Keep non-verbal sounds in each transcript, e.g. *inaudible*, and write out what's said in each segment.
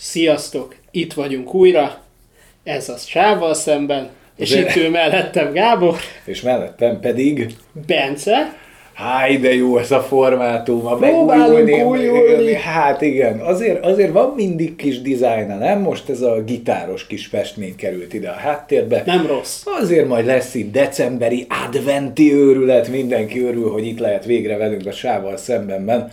Sziasztok! Itt vagyunk újra. Ez az Sával szemben. És Azért- itt ő mellettem Gábor, És mellettem pedig, Bence. háj de jó ez a formátum, a megújulni, újulni. Hát igen, azért, azért van mindig kis dizájna, nem? Most ez a gitáros kis festmény került ide a háttérbe. Nem rossz. Azért majd lesz itt decemberi adventi őrület, mindenki örül, hogy itt lehet végre velünk a sával szembenben.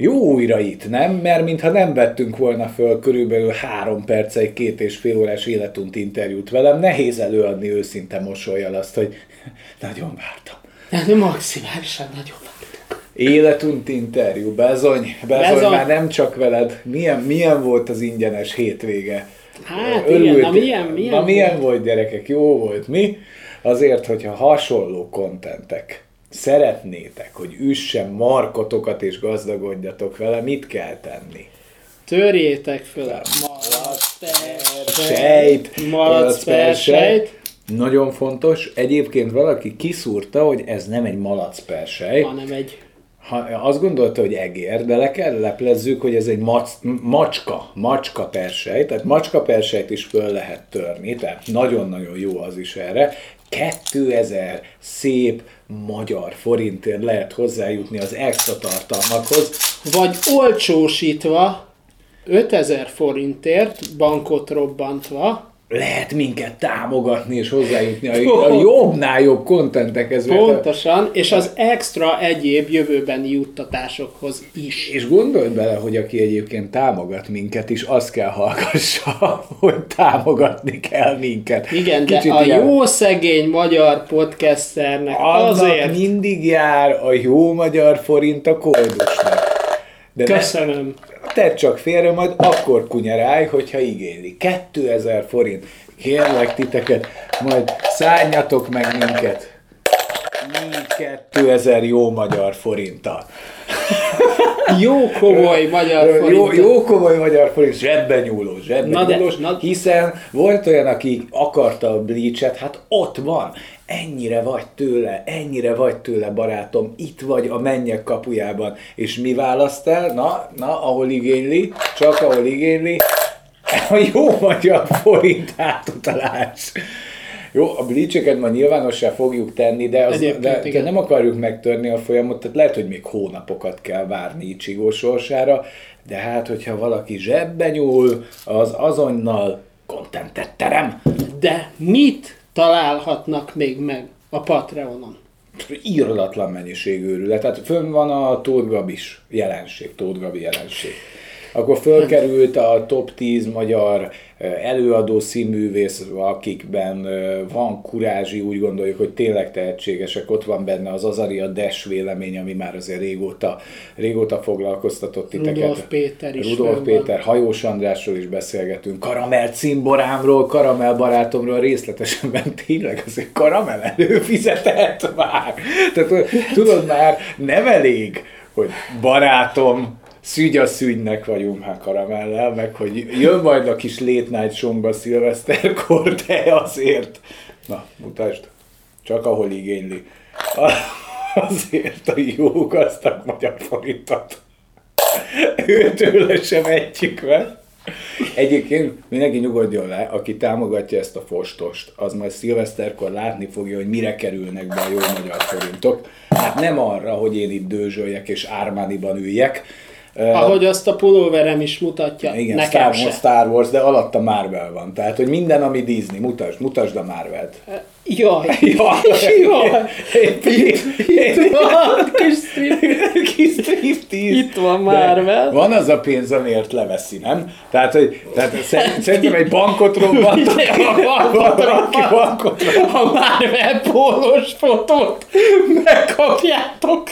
Jó újra itt, nem? Mert mintha nem vettünk volna föl körülbelül három perc egy két és fél órás életunt interjút velem, nehéz előadni őszinte mosolyjal azt, hogy *laughs* nagyon vártam. De maximálisan nagyon vártam. Életunt interjú, bezony, bezony, Bezony. már nem csak veled. Milyen, milyen volt az ingyenes hétvége? Hát igen, na milyen, milyen na milyen volt? volt gyerekek, jó volt, mi? Azért, hogyha hasonló kontentek szeretnétek, hogy üssen markotokat és gazdagodjatok vele, mit kell tenni? Törjétek föl a malac Sejt, Malac per sejt. Nagyon fontos. Egyébként valaki kiszúrta, hogy ez nem egy malac per hanem egy Ha, azt gondolta, hogy egér, de le kell leplezzük, hogy ez egy mac, macska, macska persej, tehát macska persejt is föl lehet törni, tehát nagyon-nagyon jó az is erre. 2000 szép magyar forintért lehet hozzájutni az extra tartalmakhoz. vagy olcsósítva 5000 forintért, bankot robbantva, Lehet minket támogatni és hozzájutni a, a jobbnál jobb kontentekhez. pontosan, és az extra egyéb jövőbeni juttatásokhoz is. És gondolj bele, hogy aki egyébként támogat minket is, azt kell hallgassa, *laughs* hogy támogatni kell minket. Igen, de Kicsit a ilyen- jó szegény magyar podcasternek azért mindig jár a jó magyar forint a koldusnak. De ne, köszönöm. Tedd csak félre, majd akkor kunyerálj, hogyha igényli. 2000 forint. Kérlek titeket, majd szálljatok meg minket. Így 2000 jó magyar forinttal. Jó komoly magyar Jó, forint. jó komoly magyar forint, zsebben nyúlós, zsebben Na de- nyúlós, na- hiszen volt olyan, aki akarta a bleachet, hát ott van, ennyire vagy tőle, ennyire vagy tőle, barátom, itt vagy a mennyek kapujában, és mi választ el? Na, na, ahol igényli, csak ahol igényli, *laughs* a jó magyar forint átutalás. Jó, a bleacheket majd nyilvánossá fogjuk tenni, de, az, Egyébként de, de nem akarjuk megtörni a folyamot, tehát lehet, hogy még hónapokat kell várni Icsigó sorsára, de hát, hogyha valaki zsebbe nyúl, az azonnal kontentet terem. De mit találhatnak még meg a Patreonon? Írodatlan mennyiség őrület. Tehát fönn van a Tóth Gabis jelenség, Tóth Gabi jelenség. Akkor fölkerült a top 10 magyar előadó színművész, akikben van kurázsi, úgy gondoljuk, hogy tényleg tehetségesek. Ott van benne az Azaria Des vélemény, ami már azért régóta, régóta foglalkoztatott titeket. Rudolf Péter is Rudolf Péter, Hajós Andrásról is beszélgetünk, Karamell cimborámról, Karamell barátomról részletesen, mert tényleg azért Karamell előfizetett már. Tehát tudod már, nem elég, hogy barátom, szügy a szügynek vagyunk hát Karamellel, meg hogy jön majd a kis late night showba szilveszterkor, de azért, na, mutasd, csak ahol igényli. Azért a jó gazdag magyar forintot. Őtőle sem egyik meg. Egyébként mindenki nyugodjon le, aki támogatja ezt a fostost, az majd szilveszterkor látni fogja, hogy mire kerülnek be a jó magyar forintok. Hát nem arra, hogy én itt dőzsöljek és Ármániban üljek. Ahogy azt a pulóverem is mutatja, Igen, nekem Star, Wars, se. Star Wars, de alatta Marvel van. Tehát, hogy minden, ami Disney, mutasd, mutasd a Marvelt. *laughs* Jaj, Jaj, jaj, Itt, itt van, kis strip, *laughs* Kis striptease. itt van Marvel. Van az a pénz, amiért leveszi, nem? Tehát, hogy tehát szer- szerintem egy bankot robbantak. Valaki *laughs* bankot robbant. A Marvel pólós fotót megkapjátok.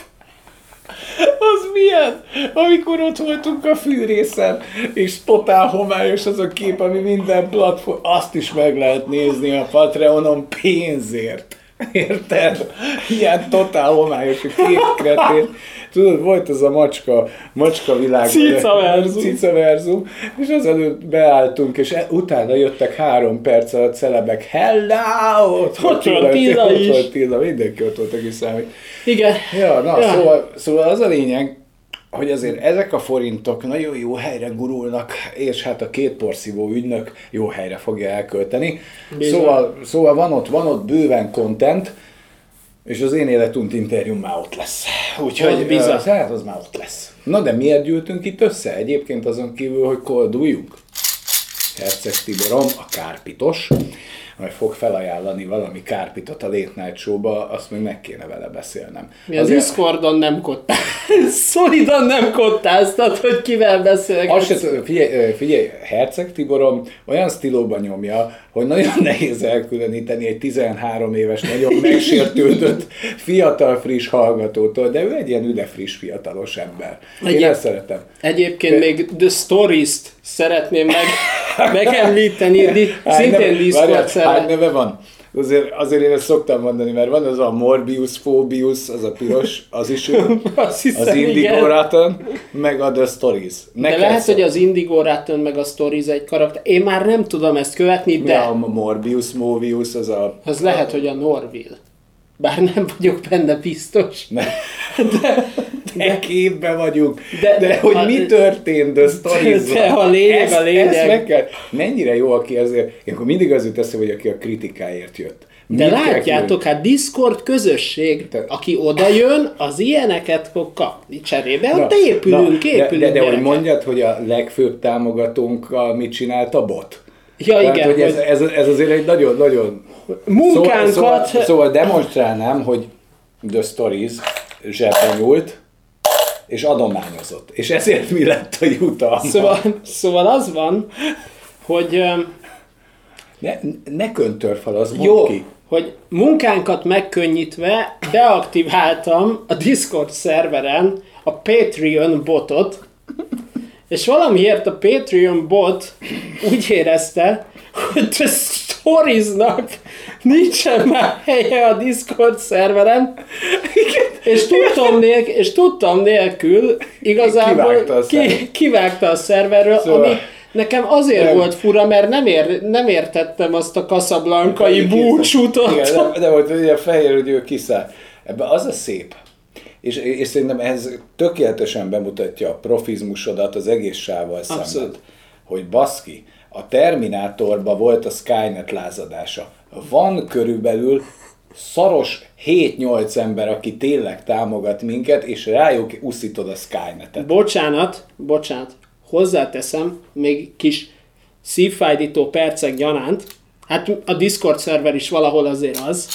Az milyen? Amikor ott voltunk a fűrészen, és totál homályos az a kép, ami minden platform, azt is meg lehet nézni a Patreonon pénzért. Érted? Ilyen totál homályos a két. Tudod, volt az a macska, macska világ. Cicaverzum. Cicaverzum. És azelőtt beálltunk, és e- utána jöttek három perc alatt celebek. Hello! Ott, Ott van Tilla ott is. volt Tilla, mindenki ott volt, aki számít. Igen. Ja, na, Ja. Szóval, szóval az a lényeg, hogy azért ezek a forintok nagyon jó helyre gurulnak, és hát a két porszívó ügynök jó helyre fogja elkölteni. Szóval, szóval van, ott, van ott bőven content, és az én életunt interjúm már ott lesz. Úgyhogy bizony. Hát az már ott lesz. Na de miért gyűltünk itt össze? Egyébként azon kívül, hogy kolduljunk. Herceg Tiborom, a kárpitos, majd fog felajánlani valami kárpitot a Late Night Show-ba, azt még meg kéne vele beszélnem. Mi az. Discordon nem kottál. *laughs* Szolidan nem kottáztat, hogy kivel beszélgetsz. Azt se, figyelj, figyelj, Herceg Tiborom olyan stílóban nyomja, hogy nagyon nehéz elkülöníteni egy 13 éves, nagyon megsértődött, fiatal, friss hallgatótól, de ő egy ilyen üde, friss, fiatalos ember. Én ezt szeretem. Egyébként de... még The Stories-t szeretném meg, megemlíteni, szintén Discord Hány neve van? Azért, azért én ezt szoktam mondani, mert van az a Morbius, Phobius, az a piros, az is ő, *laughs* hiszem, az Indigo Raton, meg a The Stories. Neked de lehet, szó. hogy az Indigo Raton, meg a Stories egy karakter. Én már nem tudom ezt követni, de... Mi a Morbius, Mobius, az a... Az lehet, hogy a Norville. Bár nem vagyok benne biztos. Ne. De, de képbe vagyunk. De, de hogy a, mi történt De a lényeg, ezt, a lényeg. Ezt meg kell, mennyire jó, aki ezért, én akkor mindig az jut eszembe, hogy aki a kritikáért jött. Mit de látjátok, hát Discord közösség, Te... aki oda jön, az ilyeneket fog kapni cserébe, na, ott épülünk, na, épülünk. De, de, de hogy mondjad, hogy a legfőbb támogatónkkal mit csinált a bot? Ja, Tehát, igen. Hogy ez, ez, ez azért egy nagyon-nagyon... Munkánkat... Szóval, szóval, szóval demonstrálnám, hogy The Stories zsebben nyúlt, és adományozott. És ezért mi lett a jutalma? Szóval, szóval az van, hogy... Ne, ne köntörfal, az jó, ki. hogy munkánkat megkönnyítve beaktiváltam a Discord szerveren a Patreon botot, és valamiért a Patreon bot úgy érezte, hogy a Storiesnak nincsen már helye a Discord szerveren, és tudtam, nélkül, és tudtam nélkül igazából kivágta a, ki, kivágta a szerverről, szóval... ami Nekem azért nem. volt fura, mert nem, ér, nem értettem azt a kaszablankai búcsútot. Igen, de, de volt egy fehér, hogy ő kiszáll. Ebben az a szép, és, és szerintem ez tökéletesen bemutatja a profizmusodat az egész sávval szemben, hogy baszki, a Terminátorban volt a Skynet lázadása. Van körülbelül szaros 7-8 ember, aki tényleg támogat minket, és rájuk uszítod a Skynetet. Bocsánat, bocsánat, hozzáteszem, még kis szívfájdító percek gyanánt, hát a Discord szerver is valahol azért az,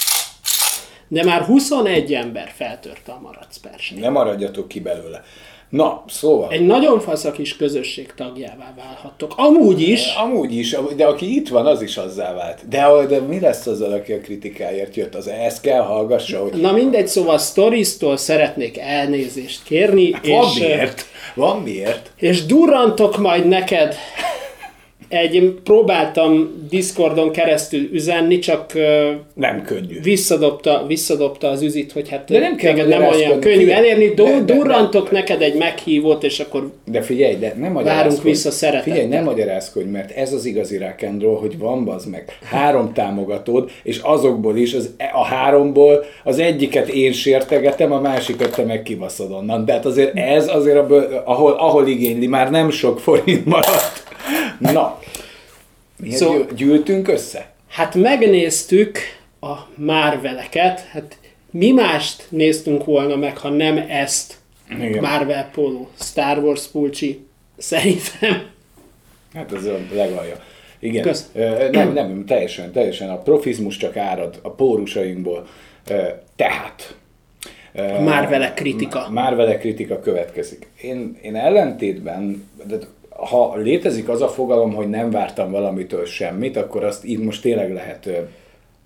de már 21 ember feltörte a maradsz persnél. Ne maradjatok ki belőle. Na, szóval... Egy nagyon fasz a kis közösség tagjává válhattok. Amúgy is. Amúgy is, de aki itt van, az is azzá vált. De, de mi lesz azzal, aki a kritikáért jött? Az ezt kell hallgassa, hogy... Na mindegy, szóval Stories-tól szeretnék elnézést kérni. Hát és, van miért. Van miért. És durrantok majd neked egy, próbáltam Discordon keresztül üzenni, csak nem könnyű. Visszadobta, visszadobta az üzit, hogy hát De nem, kell nem olyan könnyű figyelj, elérni. De, de, durrantok de, neked egy meghívót, és akkor de figyelj, de nem várunk vissza szeretettel. Figyelj, nem magyarázkodj, mert ez az igazi rock'n'roll, hogy van bazd meg három támogatód, és azokból is, az, a háromból az egyiket én sértegetem, a másikat te meg kibaszod onnan. De hát azért ez azért, abból, ahol, ahol igényli, már nem sok forint maradt. Na, Miért szóval, gyűltünk össze? Hát megnéztük a Marveleket, hát mi mást néztünk volna meg, ha nem ezt Igen. Marvel Polo, Star Wars pulcsi, szerintem. Hát ez a legalja. Igen, Kösz. nem, nem, teljesen, teljesen. A profizmus csak árad a pórusainkból. Tehát. A Marvelek kritika. Marvelek kritika következik. Én, én ellentétben, de ha létezik az a fogalom, hogy nem vártam valamitől semmit, akkor azt így most tényleg lehet,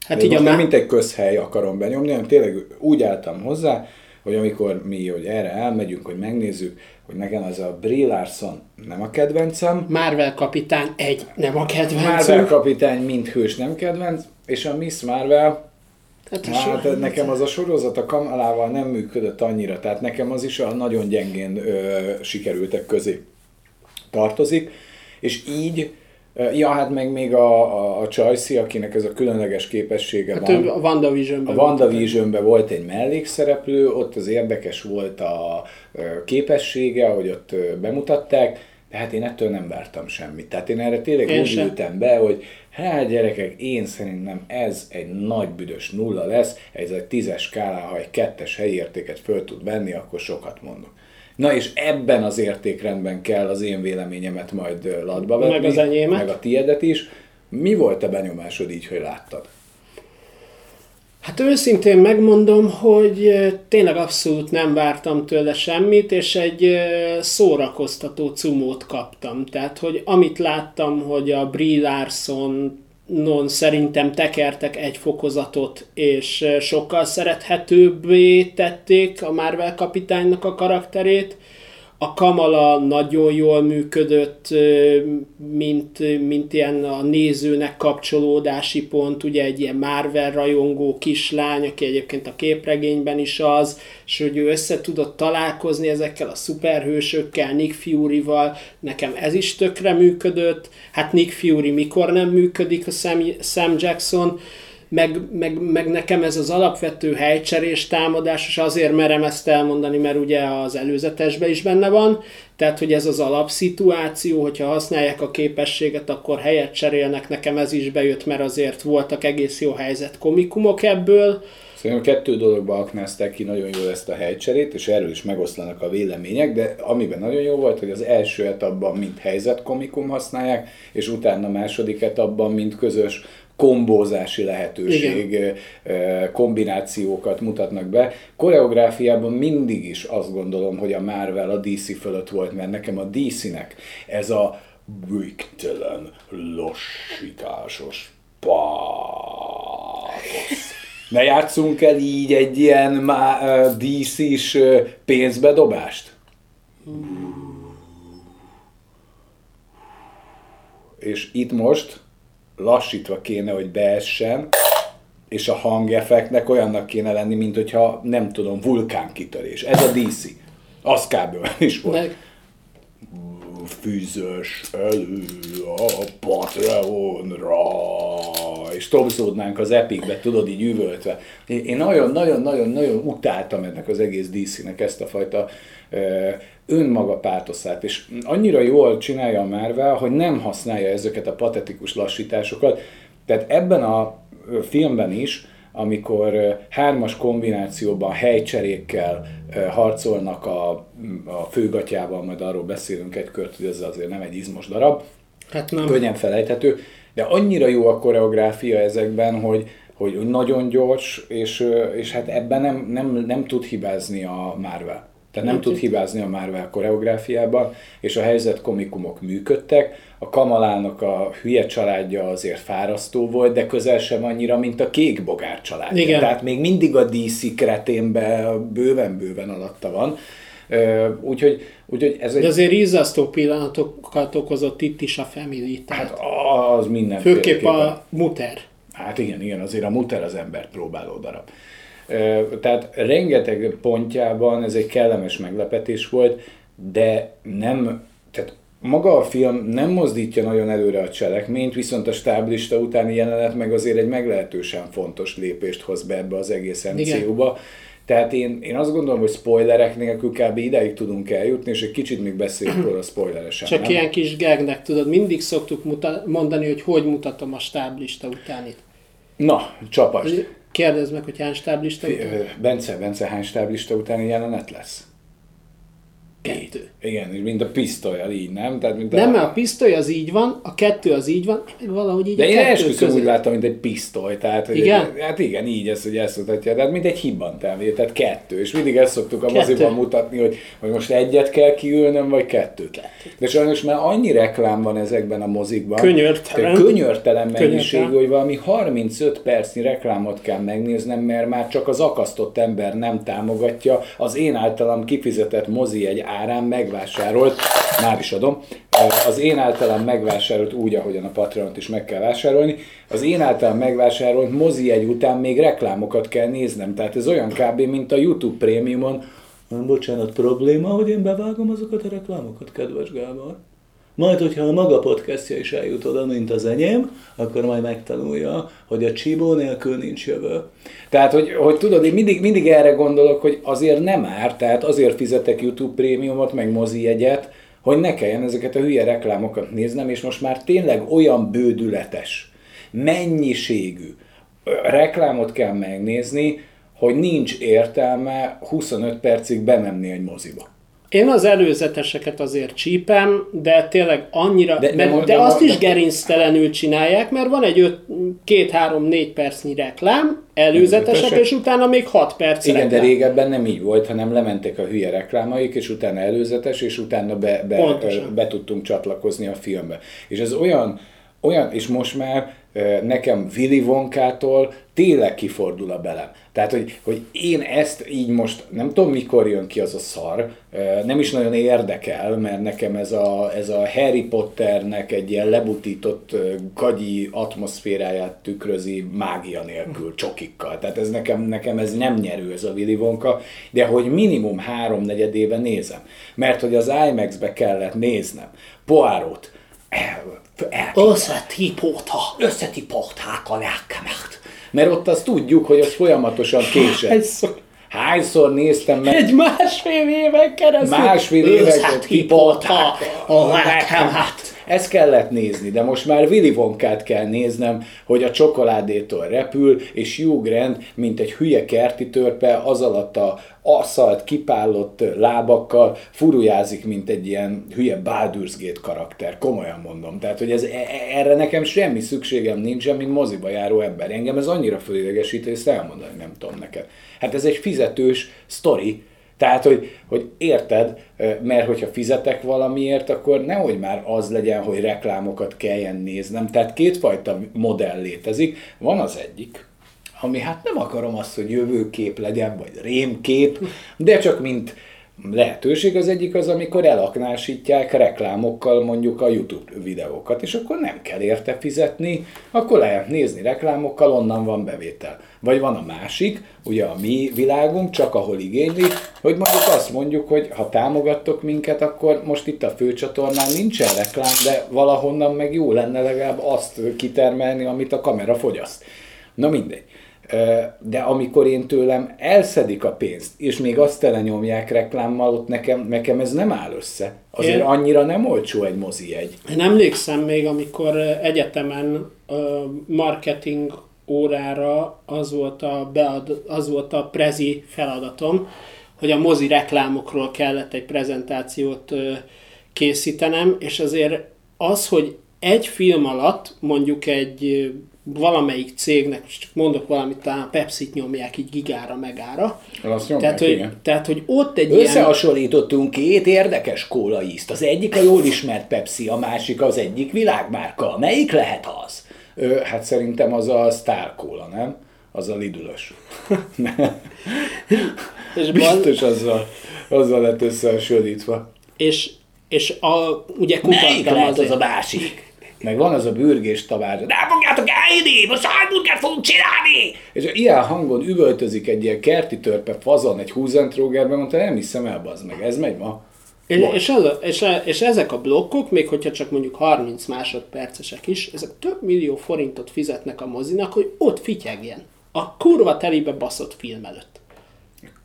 hát így nem mint egy közhely akarom benyomni, hanem tényleg úgy álltam hozzá, hogy amikor mi hogy erre elmegyünk, hogy megnézzük, hogy nekem az a Brie Larson nem a kedvencem. Marvel kapitány egy nem a kedvencem. Marvel kapitány mint hős nem kedvenc, és a Miss Marvel Hát, hát nekem az a sorozat a Kamalával nem működött annyira, tehát nekem az is a nagyon gyengén ö, sikerültek közé tartozik, és így Ja, hát meg még a, a, a Csajci, akinek ez a különleges képessége Hát van. a WandaVision-ben A WandaVision-ben volt egy mellékszereplő, ott az érdekes volt a képessége, ahogy ott bemutatták, de hát én ettől nem vártam semmit. Tehát én erre tényleg Én úgy sem. ültem be, hogy hát gyerekek, én szerintem ez egy nagy büdös nulla lesz, ez egy tízes skálán, ha egy kettes helyértéket föl tud venni, akkor sokat mondok. Na és ebben az értékrendben kell az én véleményemet majd latba vetni. Meg az enyémet. Meg a tiédet is. Mi volt a benyomásod így, hogy láttad? Hát őszintén megmondom, hogy tényleg abszolút nem vártam tőle semmit, és egy szórakoztató cumót kaptam. Tehát, hogy amit láttam, hogy a Brie Larson non szerintem tekertek egy fokozatot, és ö, sokkal szerethetőbbé tették a Marvel kapitánynak a karakterét. A Kamala nagyon jól működött, mint, mint ilyen a nézőnek kapcsolódási pont, ugye egy ilyen Marvel rajongó kislány, aki egyébként a képregényben is az, és hogy ő össze tudott találkozni ezekkel a szuperhősökkel, Nick Fury-val, nekem ez is tökre működött. Hát Nick Fury mikor nem működik a Sam, Sam Jackson, meg, meg, meg nekem ez az alapvető helycserés támadás, és azért merem ezt elmondani, mert ugye az előzetesben is benne van, tehát hogy ez az alapszituáció, hogyha használják a képességet, akkor helyet cserélnek, nekem ez is bejött, mert azért voltak egész jó helyzet komikumok ebből, Szerintem kettő dologba aknázták ki nagyon jól ezt a helycserét, és erről is megoszlanak a vélemények, de amiben nagyon jó volt, hogy az első etapban mint helyzetkomikum használják, és utána második etapban mint közös kombózási lehetőség, ö, kombinációkat mutatnak be. Koreográfiában mindig is azt gondolom, hogy a Marvel a DC fölött volt, mert nekem a DC-nek ez a végtelen lassításos pátosz. Ne játszunk el így egy ilyen má- DC-s pénzbedobást? És itt most lassítva kéne, hogy beessen, és a hangeffektnek olyannak kéne lenni, mint hogyha nem tudom, vulkánkitörés. Ez a DC. Az kb. is volt meg fűzös elő a Patreonra, és topzódnánk az Epicbe, tudod, így üvöltve. Én nagyon-nagyon-nagyon-nagyon utáltam ennek az egész DC-nek ezt a fajta önmaga pátoszát, és annyira jól csinálja a Marvel, hogy nem használja ezeket a patetikus lassításokat. Tehát ebben a filmben is, amikor hármas kombinációban helycserékkel harcolnak a, a főgatyával, majd arról beszélünk egy kört, hogy ez azért nem egy izmos darab, hát nem. könnyen felejthető, de annyira jó a koreográfia ezekben, hogy, hogy nagyon gyors, és, és hát ebben nem, nem, nem tud hibázni a Marvel. Tehát nem tud hibázni a Marvel koreográfiában, és a helyzet komikumok működtek. A Kamalának a hülye családja azért fárasztó volt, de közel sem annyira, mint a kék bogár családja. Igen. Tehát még mindig a DC kreténben bőven-bőven alatta van. Úgyhogy, úgyhogy ez De egy... azért izzasztó pillanatokat okozott itt is a Family, tehát Hát az mindenféleképpen. főképp a muter. Hát igen, igen, azért a muter az embert próbáló darab. Tehát rengeteg pontjában ez egy kellemes meglepetés volt, de nem, tehát maga a film nem mozdítja nagyon előre a cselekményt, viszont a stáblista utáni jelenet meg azért egy meglehetősen fontos lépést hoz be ebbe az egész MCU-ba. Tehát én, én azt gondolom, hogy spoilerek nélkül kb. ideig tudunk eljutni, és egy kicsit még beszéljünk róla spoileresen. Csak nem? ilyen kis gegnek, tudod, mindig szoktuk muta- mondani, hogy hogy mutatom a stáblista utánit. Na, csapast. Kérdezd meg, hogy hány stáblista után. Bence, Bence, hány stáblista utáni jelenet lesz? Kettő. Igen, és mint a pisztolyal így, nem? Tehát, mint Nem, a... mert a pisztoly az így van, a kettő az így van, valahogy így De a én esküszöm úgy láttam, mint egy pisztoly, tehát, hogy Igen? Egy, hát igen, így ez, hogy ezt mutatja, de hát mint egy hibbantám, tehát kettő, és mindig ezt szoktuk a moziban mutatni, hogy, hogy most egyet kell kiülnöm, vagy kettőt. Kettő. De sajnos már annyi reklám van ezekben a mozikban, Könyörtelen. könyörtelen Könyörtelen. hogy valami 35 percnyi reklámot kell megnéznem, mert már csak az akasztott ember nem támogatja az én általam kifizetett mozi egy árán megvásárolt, már is adom, az én általam megvásárolt úgy, ahogyan a Patreont is meg kell vásárolni, az én általam megvásárolt mozi egy után még reklámokat kell néznem. Tehát ez olyan kb. mint a YouTube prémiumon. Nem bocsánat, probléma, hogy én bevágom azokat a reklámokat, kedves Gábor? Majd, hogyha a maga podcastja is eljut oda, mint az enyém, akkor majd megtanulja, hogy a csibó nélkül nincs jövő. Tehát, hogy, hogy tudod, én mindig, mindig erre gondolok, hogy azért nem ár, tehát azért fizetek YouTube prémiumot, meg mozi jegyet, hogy ne kelljen ezeket a hülye reklámokat néznem, és most már tényleg olyan bődületes, mennyiségű reklámot kell megnézni, hogy nincs értelme 25 percig bemenni egy moziba. Én az előzeteseket azért csípem, de tényleg annyira, de, de, de, de azt de, is gerinctelenül csinálják, mert van egy 2-3-4 percnyi reklám, előzetesek, és utána még 6 perc Igen, reklám. de régebben nem így volt, hanem lementek a hülye reklámaik, és utána előzetes, és utána be, be, be tudtunk csatlakozni a filmbe. És ez olyan, olyan, és most már nekem Willy Wonkától tényleg kifordul a belem. Tehát, hogy, hogy én ezt így most, nem tudom mikor jön ki az a szar, nem is nagyon érdekel, mert nekem ez a, ez a Harry Potternek egy ilyen lebutított gagyi atmoszféráját tükrözi mágia nélkül, csokikkal. Tehát ez nekem, nekem ez nem nyerő ez a Willy Wonka, de hogy minimum háromnegyed éve nézem. Mert hogy az IMAX-be kellett néznem Poárót, Összetipóta. Összetipóták a lelkemet. Mert ott azt tudjuk, hogy az folyamatosan késett. Hányszor? Hányszor néztem meg? Egy másfél éven keresztül. Másfél éven tipolták a lelkemet. Ezt kellett nézni, de most már Willy Wonkát kell néznem, hogy a csokoládétól repül, és Hugh Grant, mint egy hülye kerti törpe, az alatt a asszalt, kipállott lábakkal furujázik, mint egy ilyen hülye Baldur's Gate karakter. Komolyan mondom. Tehát, hogy ez, e, e, erre nekem semmi szükségem nincsen, mint moziba járó ember. Engem ez annyira fölidegesít, hogy ezt elmondani nem tudom neked. Hát ez egy fizetős sztori, tehát, hogy, hogy érted, mert hogyha fizetek valamiért, akkor nehogy már az legyen, hogy reklámokat kelljen néznem. Tehát kétfajta modell létezik. Van az egyik, ami hát nem akarom azt, hogy jövőkép legyen, vagy rémkép, de csak mint lehetőség az egyik az, amikor elaknásítják reklámokkal mondjuk a YouTube videókat, és akkor nem kell érte fizetni, akkor lehet nézni reklámokkal, onnan van bevétel. Vagy van a másik, ugye a mi világunk, csak ahol igényli, hogy mondjuk azt mondjuk, hogy ha támogattok minket, akkor most itt a főcsatornán nincsen reklám, de valahonnan meg jó lenne legalább azt kitermelni, amit a kamera fogyaszt. Na mindegy de amikor én tőlem elszedik a pénzt, és még azt telenyomják reklámmal, ott nekem, nekem ez nem áll össze. Azért én, annyira nem olcsó egy mozi egy. Én emlékszem még, amikor egyetemen marketing órára az volt a, bead, az volt a prezi feladatom, hogy a mozi reklámokról kellett egy prezentációt készítenem, és azért az, hogy egy film alatt mondjuk egy valamelyik cégnek, csak mondok valamit, talán a Pepsi-t nyomják így gigára, megára. Azt nyomják, tehát, hogy, tehát, hogy ott egy Összehasonlítottunk ilyen... két érdekes kólaízt. Az egyik a jól ismert Pepsi, a másik az egyik világmárka. Melyik lehet az? Hát szerintem az a Star Cola, nem? Az a Lidülös. *laughs* és Biztos azzal, azzal lett összehasonlítva. És, és a, ugye kutattam lehet az a másik? meg van az a bürgés tavár, nem fogjátok elhinni, most hányburgert fogunk csinálni! És ilyen hangon üvöltözik egy ilyen kerti törpe fazon egy húzentrógerben, mondta, nem hiszem el, az meg, ez megy ma. És, és, az, és, és ezek a blokkok, még hogyha csak mondjuk 30 másodpercesek is, ezek több millió forintot fizetnek a mozinak, hogy ott fityegjen. A kurva telibe baszott film előtt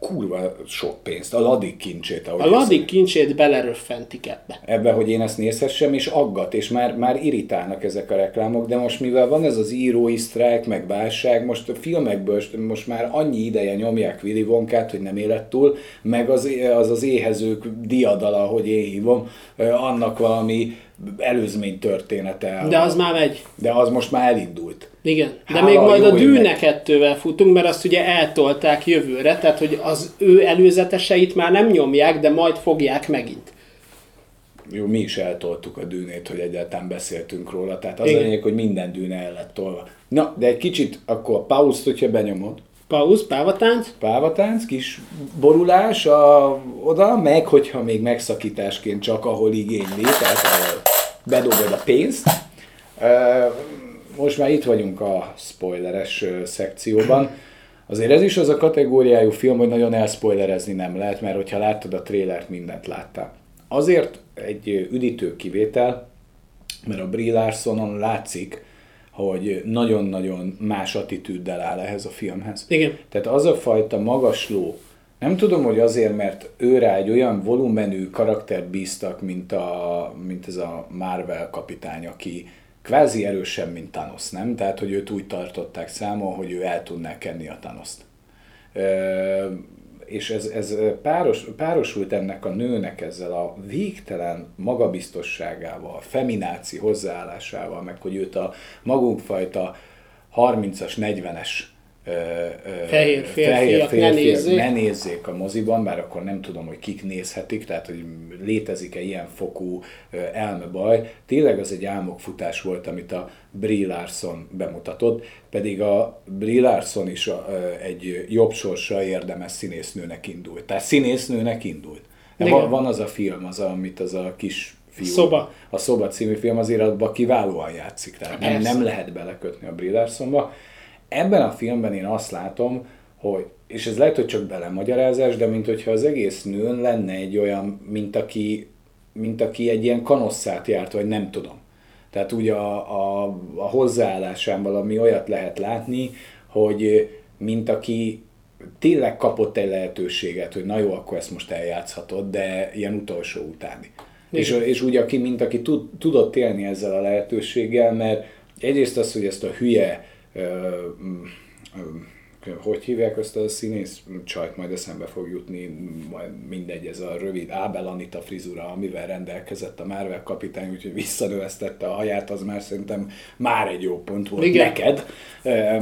kurva sok pénzt, a ladik kincsét. A ladik kincsét beleröffentik ebbe. Ebbe, hogy én ezt nézhessem, és aggat, és már, már irritálnak ezek a reklámok, de most mivel van ez az írói sztrájk, meg válság, most a filmekből most már annyi ideje nyomják Willy Wonkát, hogy nem élet túl, meg az az, az éhezők diadala, hogy én hívom, annak valami előzmény története. De az már megy. De az most már elindult. Igen, de Hála még majd a Dűne kettővel futunk, mert azt ugye eltolták jövőre, tehát hogy az ő előzeteseit már nem nyomják, de majd fogják megint. Jó, mi is eltoltuk a dűnét, hogy egyáltalán beszéltünk róla, tehát az Igen. a lényeg, hogy minden dűne el lett tolva. Na, de egy kicsit akkor a pauszt, hogyha benyomod. Pauz, pávatánc. Pávatánc, kis borulás a, oda, meg hogyha még megszakításként csak ahol igényli, tehát ahol bedobod a pénzt. Most már itt vagyunk a spoileres szekcióban. Azért ez is az a kategóriájú film, hogy nagyon elspoilerezni nem lehet, mert hogyha láttad a trélert, mindent láttál. Azért egy üdítő kivétel, mert a Brie Larsonon látszik, hogy nagyon-nagyon más attitűddel áll ehhez a filmhez. Igen. Tehát az a fajta magasló, nem tudom, hogy azért, mert ő rá egy olyan volumenű karaktert bíztak, mint, a, mint ez a Marvel kapitány, aki kvázi erősebb, mint Thanos, nem? Tehát, hogy őt úgy tartották számon, hogy ő el tudná kenni a Thanos-t. És ez, ez páros, párosult ennek a nőnek ezzel a végtelen magabiztosságával, femináci hozzáállásával, meg hogy őt a magunkfajta 30-as, 40-es fehér férfiak, fehér ne, nézzék. ne nézzék a moziban, bár akkor nem tudom, hogy kik nézhetik, tehát hogy létezik-e ilyen fokú elmebaj. Tényleg az egy álmokfutás volt, amit a Brie Larson bemutatott, pedig a Brie Larson is egy jobb sorsra érdemes színésznőnek indult. Tehát színésznőnek indult. Van, van az a film, az, amit az a kis fiú, Szoba. a Szoba című film azért abban kiválóan játszik, tehát nem, nem lehet belekötni a Brie Larsonba ebben a filmben én azt látom, hogy, és ez lehet, hogy csak belemagyarázás, de mint hogyha az egész nőn lenne egy olyan, mint aki, mint aki egy ilyen kanosszát járt, vagy nem tudom. Tehát úgy a, a, a hozzáállásán valami olyat lehet látni, hogy mint aki tényleg kapott egy lehetőséget, hogy na jó, akkor ezt most eljátszhatod, de ilyen utolsó utáni. És, és úgy, aki, mint aki tud, tudott élni ezzel a lehetőséggel, mert egyrészt az, hogy ezt a hülye uh, mm, um, hogy hívják azt a színész csajt, majd eszembe fog jutni, majd mindegy, ez a rövid Ábel Anita frizura, amivel rendelkezett a Marvel kapitány, úgyhogy visszanövesztette a haját, az már szerintem már egy jó pont volt Igen. neked,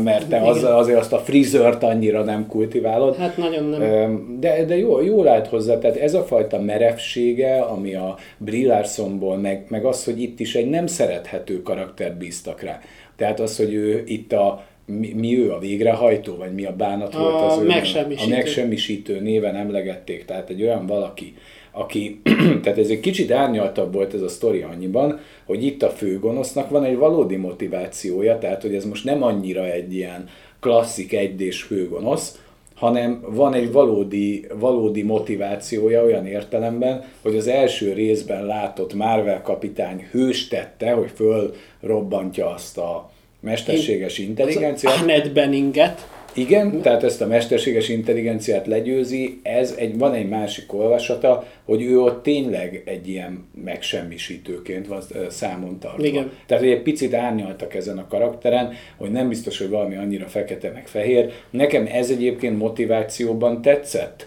mert te az, azért azt a frizört annyira nem kultiválod. Hát nagyon nem. De, de jó, jó lát hozzá, tehát ez a fajta merevsége, ami a Brillarsonból, meg, meg az, hogy itt is egy nem szerethető karaktert bíztak rá. Tehát az, hogy ő itt a mi, mi ő a végrehajtó, vagy mi a bánat a volt az ő megsemmisítő. a megsemmisítő néven emlegették, tehát egy olyan valaki, aki, *clears throat* tehát ez egy kicsit árnyaltabb volt ez a sztori annyiban, hogy itt a főgonosznak van egy valódi motivációja, tehát hogy ez most nem annyira egy ilyen klasszik egydés főgonosz, hanem van egy valódi, valódi motivációja olyan értelemben, hogy az első részben látott Marvel kapitány hős tette, hogy fölrobbantja azt a mesterséges intelligenciát. Ahmed Benninget. Igen, tehát ezt a mesterséges intelligenciát legyőzi, ez egy, van egy másik olvasata, hogy ő ott tényleg egy ilyen megsemmisítőként van számon tartva. Igen. Tehát, hogy egy picit árnyaltak ezen a karakteren, hogy nem biztos, hogy valami annyira fekete meg fehér. Nekem ez egyébként motivációban tetszett,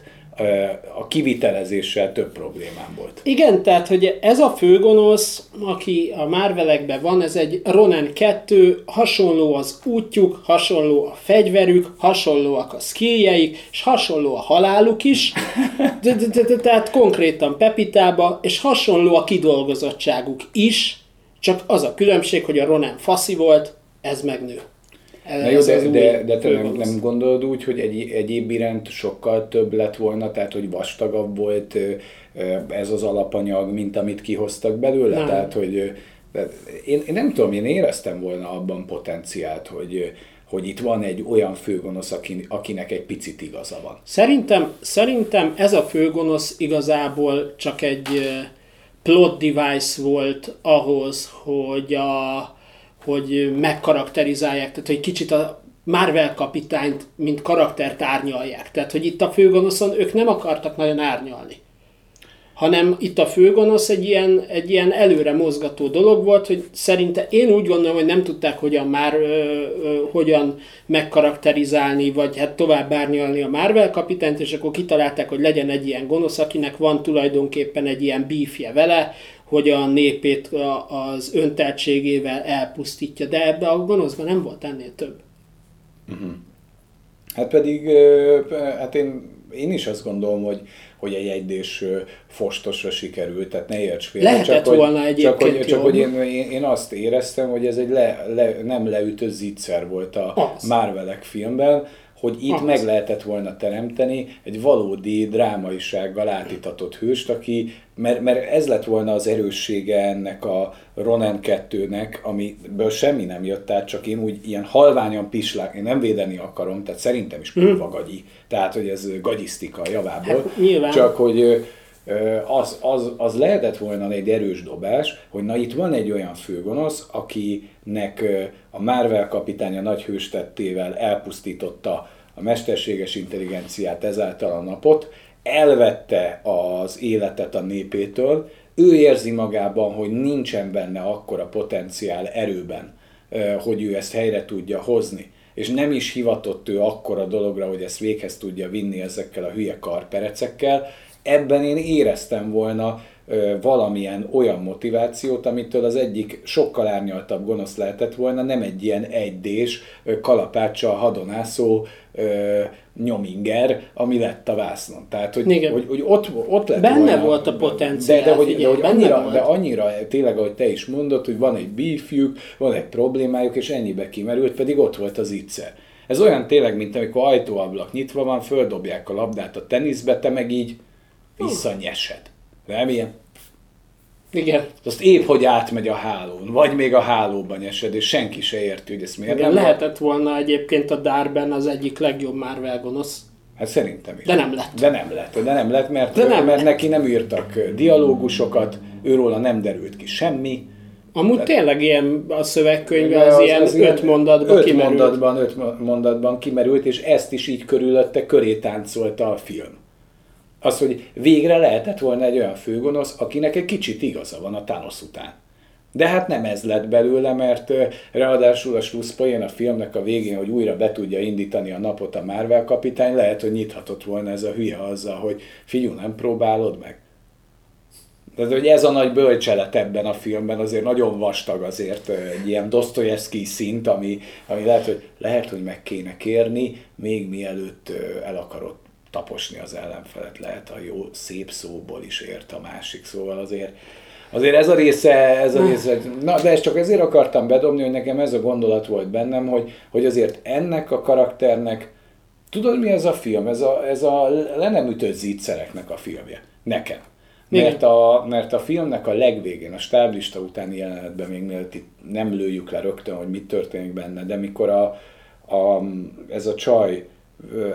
a kivitelezéssel több problémám volt. Igen, tehát, hogy ez a főgonosz, aki a Marvelekben van, ez egy Ronan 2, hasonló az útjuk, hasonló a fegyverük, hasonlóak a skilljeik, és hasonló a haláluk is, *laughs* de, de, de, de, tehát konkrétan Pepitába, és hasonló a kidolgozottságuk is, csak az a különbség, hogy a Ronan faszi volt, ez megnő. Na jó, de, de, de te nem, nem gondolod úgy, hogy egy, egyéb iránt sokkal több lett volna, tehát hogy vastagabb volt ez az alapanyag, mint amit kihoztak belőle? Nem. Tehát, hogy de én, én nem tudom, én éreztem volna abban potenciált, hogy, hogy itt van egy olyan főgonosz, akinek egy picit igaza van. Szerintem, szerintem ez a főgonosz igazából csak egy plot device volt ahhoz, hogy a, hogy megkarakterizálják, tehát hogy kicsit a Marvel kapitányt, mint karaktert árnyalják. Tehát, hogy itt a főgonoszon ők nem akartak nagyon árnyalni hanem itt a főgonosz egy ilyen, egy ilyen előre mozgató dolog volt, hogy szerinte én úgy gondolom, hogy nem tudták hogyan már ö, ö, hogyan megkarakterizálni, vagy hát tovább árnyalni a Marvel kapitányt, és akkor kitalálták, hogy legyen egy ilyen gonosz, akinek van tulajdonképpen egy ilyen bífje vele, hogy a népét az önteltségével elpusztítja, de ebbe a gonoszban nem volt ennél több. Uh-huh. Hát pedig, hát én, én is azt gondolom, hogy, hogy egy egydés fostosra sikerült, tehát ne érts félre. Lehetett csak, volna hogy, csak, hogy, csak hogy én, én, azt éreztem, hogy ez egy le, le, nem leütött zicser volt a Marvelek filmben, hogy itt az. meg lehetett volna teremteni egy valódi drámaisággal átitatott hőst, aki, mert, mert ez lett volna az erőssége ennek a Ronan 2-nek, amiből semmi nem jött át, csak én úgy ilyen halványan pislák, én nem védeni akarom, tehát szerintem is kurva mm. gagyi, tehát hogy ez gagyisztika javából, hát, nyilván. csak hogy az, az, az lehetett volna egy erős dobás, hogy na itt van egy olyan főgonosz, akinek a Marvel kapitánya nagy hőstettével elpusztította a mesterséges intelligenciát, ezáltal a napot, elvette az életet a népétől, ő érzi magában, hogy nincsen benne akkora potenciál erőben, hogy ő ezt helyre tudja hozni. És nem is hivatott ő akkora dologra, hogy ezt véghez tudja vinni ezekkel a hülye karperecekkel. Ebben én éreztem volna valamilyen olyan motivációt, amitől az egyik sokkal árnyaltabb gonosz lehetett volna, nem egy ilyen egydés, kalapáccsal hadonászó nyominger, ami lett a vásznon. Tehát, hogy, Igen. hogy, hogy ott, ott lett Benne volna, volt a potenciál, De, de, hogy, figyelj, de, hogy annyira, volt. de annyira, tényleg, ahogy te is mondod, hogy van egy bífjük, van egy problémájuk, és ennyibe kimerült, pedig ott volt az ígyszer. Ez olyan tényleg, mint amikor ajtóablak nyitva van, földobják a labdát a teniszbe, te meg így visszanyesed. Nem ilyen? Igen. Azt épp, hogy átmegy a hálón, vagy még a hálóban nyesed, és senki se érti, hogy ezt miért Igen, nem lehetett volna egyébként a Darben az egyik legjobb Marvel gonosz. Hát szerintem is. De nem lett. De nem lett, de nem lett, mert, De nem mert lett. neki nem írtak dialógusokat, őróla nem derült ki semmi. Amúgy tényleg ilyen a szövegkönyve De az, ilyen öt mondatban öt kimerült. mondatban, öt mo- mondatban kimerült, és ezt is így körülötte köré táncolta a film. Az, hogy végre lehetett volna egy olyan főgonosz, akinek egy kicsit igaza van a Thanos után. De hát nem ez lett belőle, mert ráadásul a slusszpoén a filmnek a végén, hogy újra be tudja indítani a napot a Marvel kapitány, lehet, hogy nyithatott volna ez a hülye azzal, hogy figyú, nem próbálod meg? Tehát, hogy ez a nagy bölcselet ebben a filmben azért nagyon vastag azért egy ilyen Dostoyevsky szint, ami, ami lehet, hogy, lehet, hogy meg kéne kérni, még mielőtt el akarod taposni az ellenfelet, lehet a jó szép szóból is ért a másik, szóval azért Azért ez a része, ez a része, na de ezt csak ezért akartam bedobni, hogy nekem ez a gondolat volt bennem, hogy, hogy azért ennek a karakternek, tudod mi ez a film? Ez a, ez a le nem ütött zígyszereknek a filmje. Nekem. Mert a, mert a filmnek a legvégén, a stáblista utáni jelenetben még mielőtt itt nem lőjük le rögtön, hogy mit történik benne, de mikor a, a, ez a csaj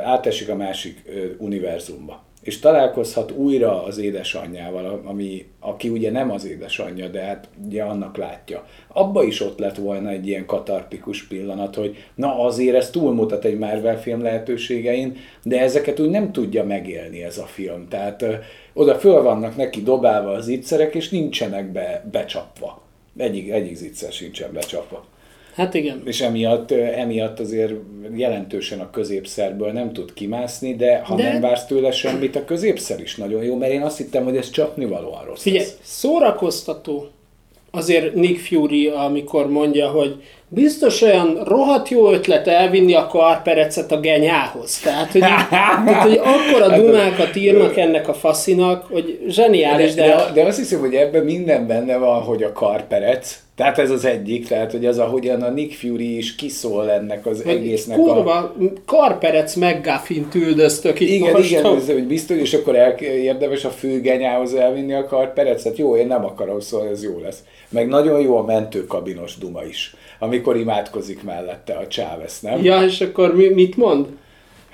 átesik a másik univerzumba, és találkozhat újra az édesanyjával, ami, aki ugye nem az édesanyja, de hát ugye annak látja. Abba is ott lett volna egy ilyen katartikus pillanat, hogy na azért ez túlmutat egy Marvel film lehetőségein, de ezeket úgy nem tudja megélni ez a film. Tehát ö, oda föl vannak neki dobálva az ígyszerek, és nincsenek be, becsapva. Egyik, egyik zicser sincsen becsapva. Hát igen. És emiatt, emiatt azért jelentősen a középszerből nem tud kimászni, de ha de... nem vársz tőle semmit, a középszer is nagyon jó, mert én azt hittem, hogy ez csapnivalóan rossz Figyelj, lesz. szórakoztató azért Nick Fury, amikor mondja, hogy biztos olyan rohadt jó ötlet elvinni a karperecet a genyához. Tehát, hogy, *laughs* tehát, hogy akkora dumákat írnak ennek a faszinak, hogy zseniális, De, de, de, azt hiszem, hogy ebben minden benne van, hogy a karperec, tehát ez az egyik, tehát hogy az, ahogyan a Nick Fury is kiszól ennek az hogy egésznek a... kurva karperec McGuffin üldöztök itt Igen, most. igen, ez, hogy biztos, és akkor el, érdemes a főgenyához elvinni a karperecet. Jó, én nem akarom, szóval ez jó lesz. Meg nagyon jó a mentőkabinos duma is, amikor imádkozik mellette a Chávez, nem? Ja, és akkor mi, mit mond?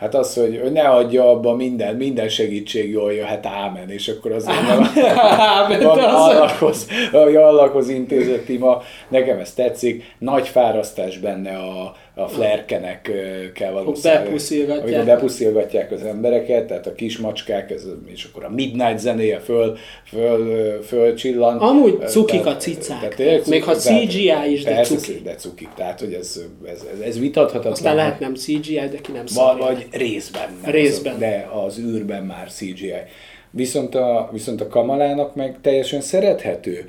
Hát az, hogy, ne adja abba minden, minden segítség jól jöhet, ámen, és akkor nem Ámen, van *laughs* az- Allahhoz, Allahhoz intézett ima, nekem ez tetszik, nagy fárasztás benne a, a flerkenekkel való szá- bepuszilgatják. amikor bepuszilgatják az embereket, tehát a kismacskák, ez, és akkor a midnight zenéje föl, föl, föl csillan. Amúgy cukik a cicák. tehát tényleg Még ha cukik, CGI is, de persze, cuki. de cukik, tehát hogy ez, ez, ez, ez vitathatatlan. Aztán lehet nem CGI, de ki nem szarja. vagy részben. nem Részben. Az, de az űrben már CGI. Viszont a, viszont a Kamalának meg teljesen szerethető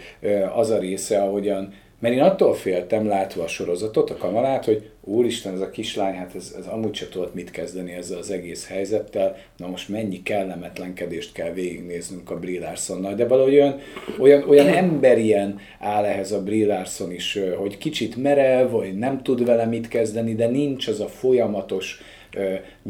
az a része, ahogyan, mert én attól féltem, látva a sorozatot, a Kamalát, hogy úristen, ez a kislány, hát ez, ez amúgy se tudott mit kezdeni ezzel az egész helyzettel, na most mennyi kellemetlenkedést kell végignéznünk a Brie Larsonnal, de valahogy olyan, olyan, olyan emberien áll ehhez a Brie Larson is, hogy kicsit merev, vagy nem tud vele mit kezdeni, de nincs az a folyamatos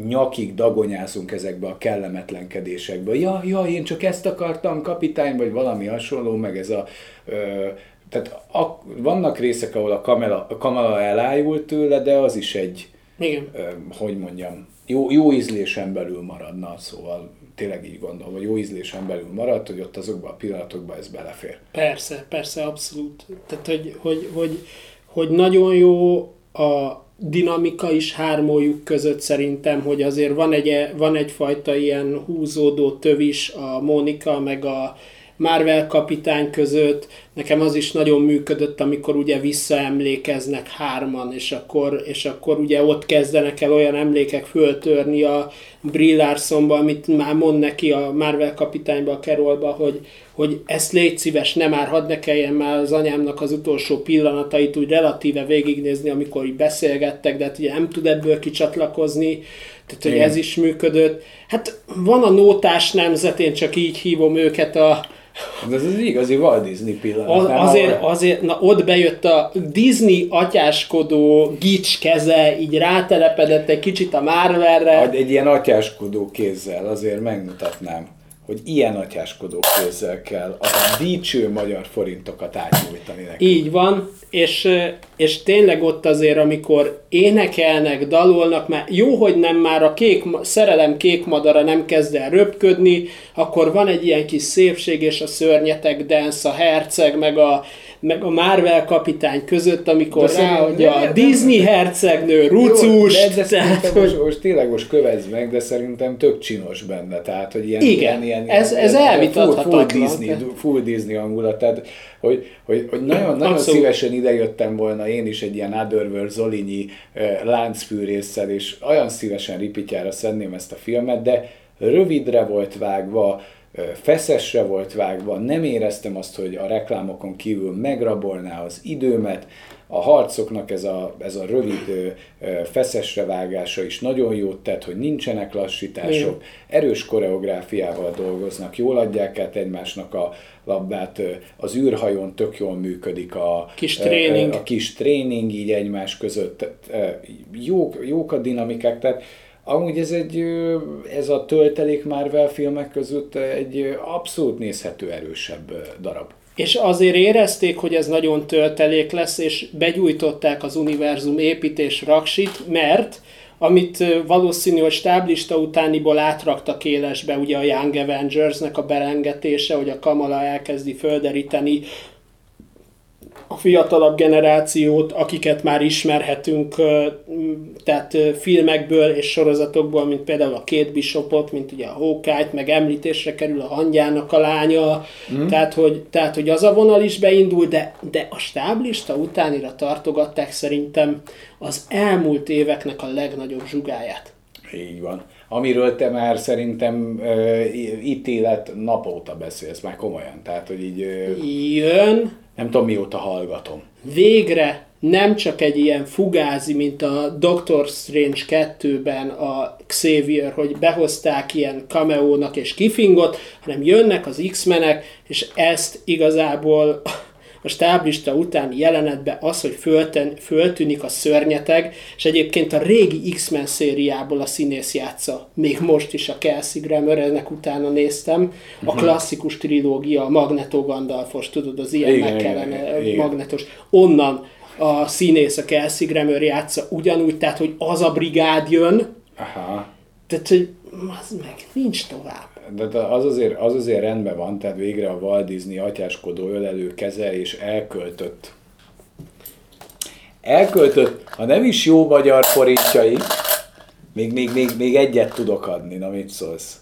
nyakig dagonyázunk ezekbe a kellemetlenkedésekbe. Ja, ja, én csak ezt akartam, kapitány, vagy valami hasonló, meg ez a... Ö, tehát a, vannak részek, ahol a kamera, a kamera elájult tőle, de az is egy, Igen. ö, hogy mondjam, jó, jó ízlésen belül maradna, szóval tényleg így gondolom, hogy jó ízlésen belül maradt, hogy ott azokban a pillanatokban ez belefér. Persze, persze, abszolút. Tehát, hogy, hogy, hogy, hogy nagyon jó a dinamika is hármójuk között szerintem, hogy azért van, egy, van egyfajta ilyen húzódó tövis a Mónika meg a Marvel kapitány között. Nekem az is nagyon működött, amikor ugye visszaemlékeznek hárman, és akkor, és akkor ugye ott kezdenek el olyan emlékek föltörni a Brie Larsonba, amit már mond neki a Marvel kapitányba, a Carolba, hogy, hogy ezt légy szíves, nem már hadd ne kelljen már az anyámnak az utolsó pillanatait úgy relatíve végignézni, amikor így beszélgettek, de hát ugye nem tud ebből kicsatlakozni, tehát hogy ez is működött. Hát van a nótás nemzet, én csak így hívom őket a, de ez az igazi Walt Disney pillanat. Az, azért, azért, na ott bejött a Disney atyáskodó gics keze, így rátelepedett egy kicsit a Marvelre. Egy ilyen atyáskodó kézzel, azért megmutatnám hogy ilyen atyáskodó kézzel kell a dicső magyar forintokat átnyújtani neki. Így van, és, és tényleg ott azért, amikor énekelnek, dalolnak, mert jó, hogy nem már a kék, szerelem kék madara nem kezd el röpködni, akkor van egy ilyen kis szépség, és a szörnyetek dance, a herceg, meg a, meg a Marvel kapitány között, amikor de rá, hogy a Disney de, hercegnő, rucus. Jó, de, *laughs* tehát, hogy... most, most tényleg most kövezd meg, de szerintem tök csinos benne, tehát hogy ilyen, Igen, ilyen, ilyen, ez, ez elvitathatatlan. Full, full, Disney, full Disney hangulat, tehát hogy, hogy, hogy nagyon, nagyon szívesen idejöttem volna én is egy ilyen Otherworld Zolinyi uh, láncfűrészsel, és olyan szívesen ripityára szedném ezt a filmet, de rövidre volt vágva, feszesre volt vágva, nem éreztem azt, hogy a reklámokon kívül megrabolná az időmet, a harcoknak ez a, ez a rövid feszesre vágása is nagyon jót tett, hogy nincsenek lassítások, erős koreográfiával dolgoznak, jól adják át egymásnak a labdát, az űrhajón tök jól működik a kis tréning, a kis tréning így egymás között, jók, jók a dinamikák, tehát Amúgy ez egy, ez a töltelék Marvel filmek között egy abszolút nézhető erősebb darab. És azért érezték, hogy ez nagyon töltelék lesz, és begyújtották az univerzum építés raksit, mert amit valószínű, hogy stáblista utániból átraktak élesbe, ugye a Young Avengers-nek a berengetése, hogy a Kamala elkezdi földeríteni a fiatalabb generációt, akiket már ismerhetünk, tehát filmekből és sorozatokból, mint például a két Bishopot, mint ugye a hawkeye meg említésre kerül a hangyának a lánya, mm. tehát, hogy, tehát hogy az a vonal is beindul, de, de a stáblista utánira tartogatták szerintem az elmúlt éveknek a legnagyobb zsugáját. Így van. Amiről te már szerintem uh, ítélet napóta beszélsz, már komolyan. Tehát, hogy így... Uh... Jön, nem tudom mióta hallgatom. Végre nem csak egy ilyen fugázi, mint a Doctor Strange 2-ben a Xavier, hogy behozták ilyen cameónak és kifingot, hanem jönnek az X-menek, és ezt igazából a stáblista utáni jelenetben az, hogy fölten, föltűnik a szörnyeteg, és egyébként a régi X-Men szériából a színész játsza. Még most is a Kelsey Grammer, ennek utána néztem. A mhm. klasszikus trilógia, a Magneto Gandalfos, tudod, az ilyen meg kellene, magnetos. Onnan a színész, a Kelsey Grammer játsza ugyanúgy, tehát, hogy az a brigád jön, Aha. tehát, hogy az meg nincs tovább de az azért, az azért rendben van, tehát végre a Walt Disney atyáskodó ölelő keze és elköltött. Elköltött, ha nem is jó magyar forintjai, még, még, még, még egyet tudok adni, na mit szólsz?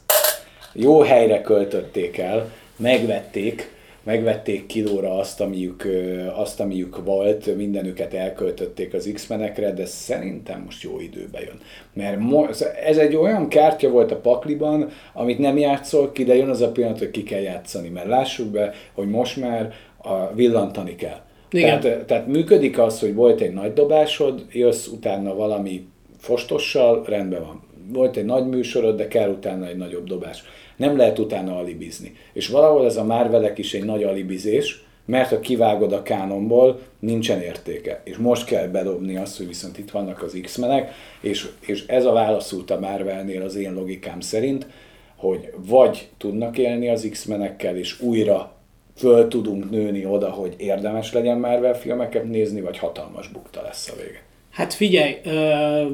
Jó helyre költötték el, megvették, megvették kilóra azt, amiük, azt, amiük volt, mindenüket elköltötték az X-menekre, de szerintem most jó időbe jön. Mert ez egy olyan kártya volt a pakliban, amit nem játszol ki, de jön az a pillanat, hogy ki kell játszani, mert lássuk be, hogy most már a, villantani kell. Igen. Tehát, tehát működik az, hogy volt egy nagy dobásod, jössz utána valami fostossal, rendben van. Volt egy nagy műsorod, de kell utána egy nagyobb dobás nem lehet utána alibizni. És valahol ez a Marvelek is egy nagy alibizés, mert ha kivágod a kánonból, nincsen értéke. És most kell bedobni azt, hogy viszont itt vannak az X-menek, és, és ez a válaszult a Marvelnél az én logikám szerint, hogy vagy tudnak élni az X-menekkel, és újra föl tudunk nőni oda, hogy érdemes legyen Marvel filmeket nézni, vagy hatalmas bukta lesz a vége. Hát figyelj, euh,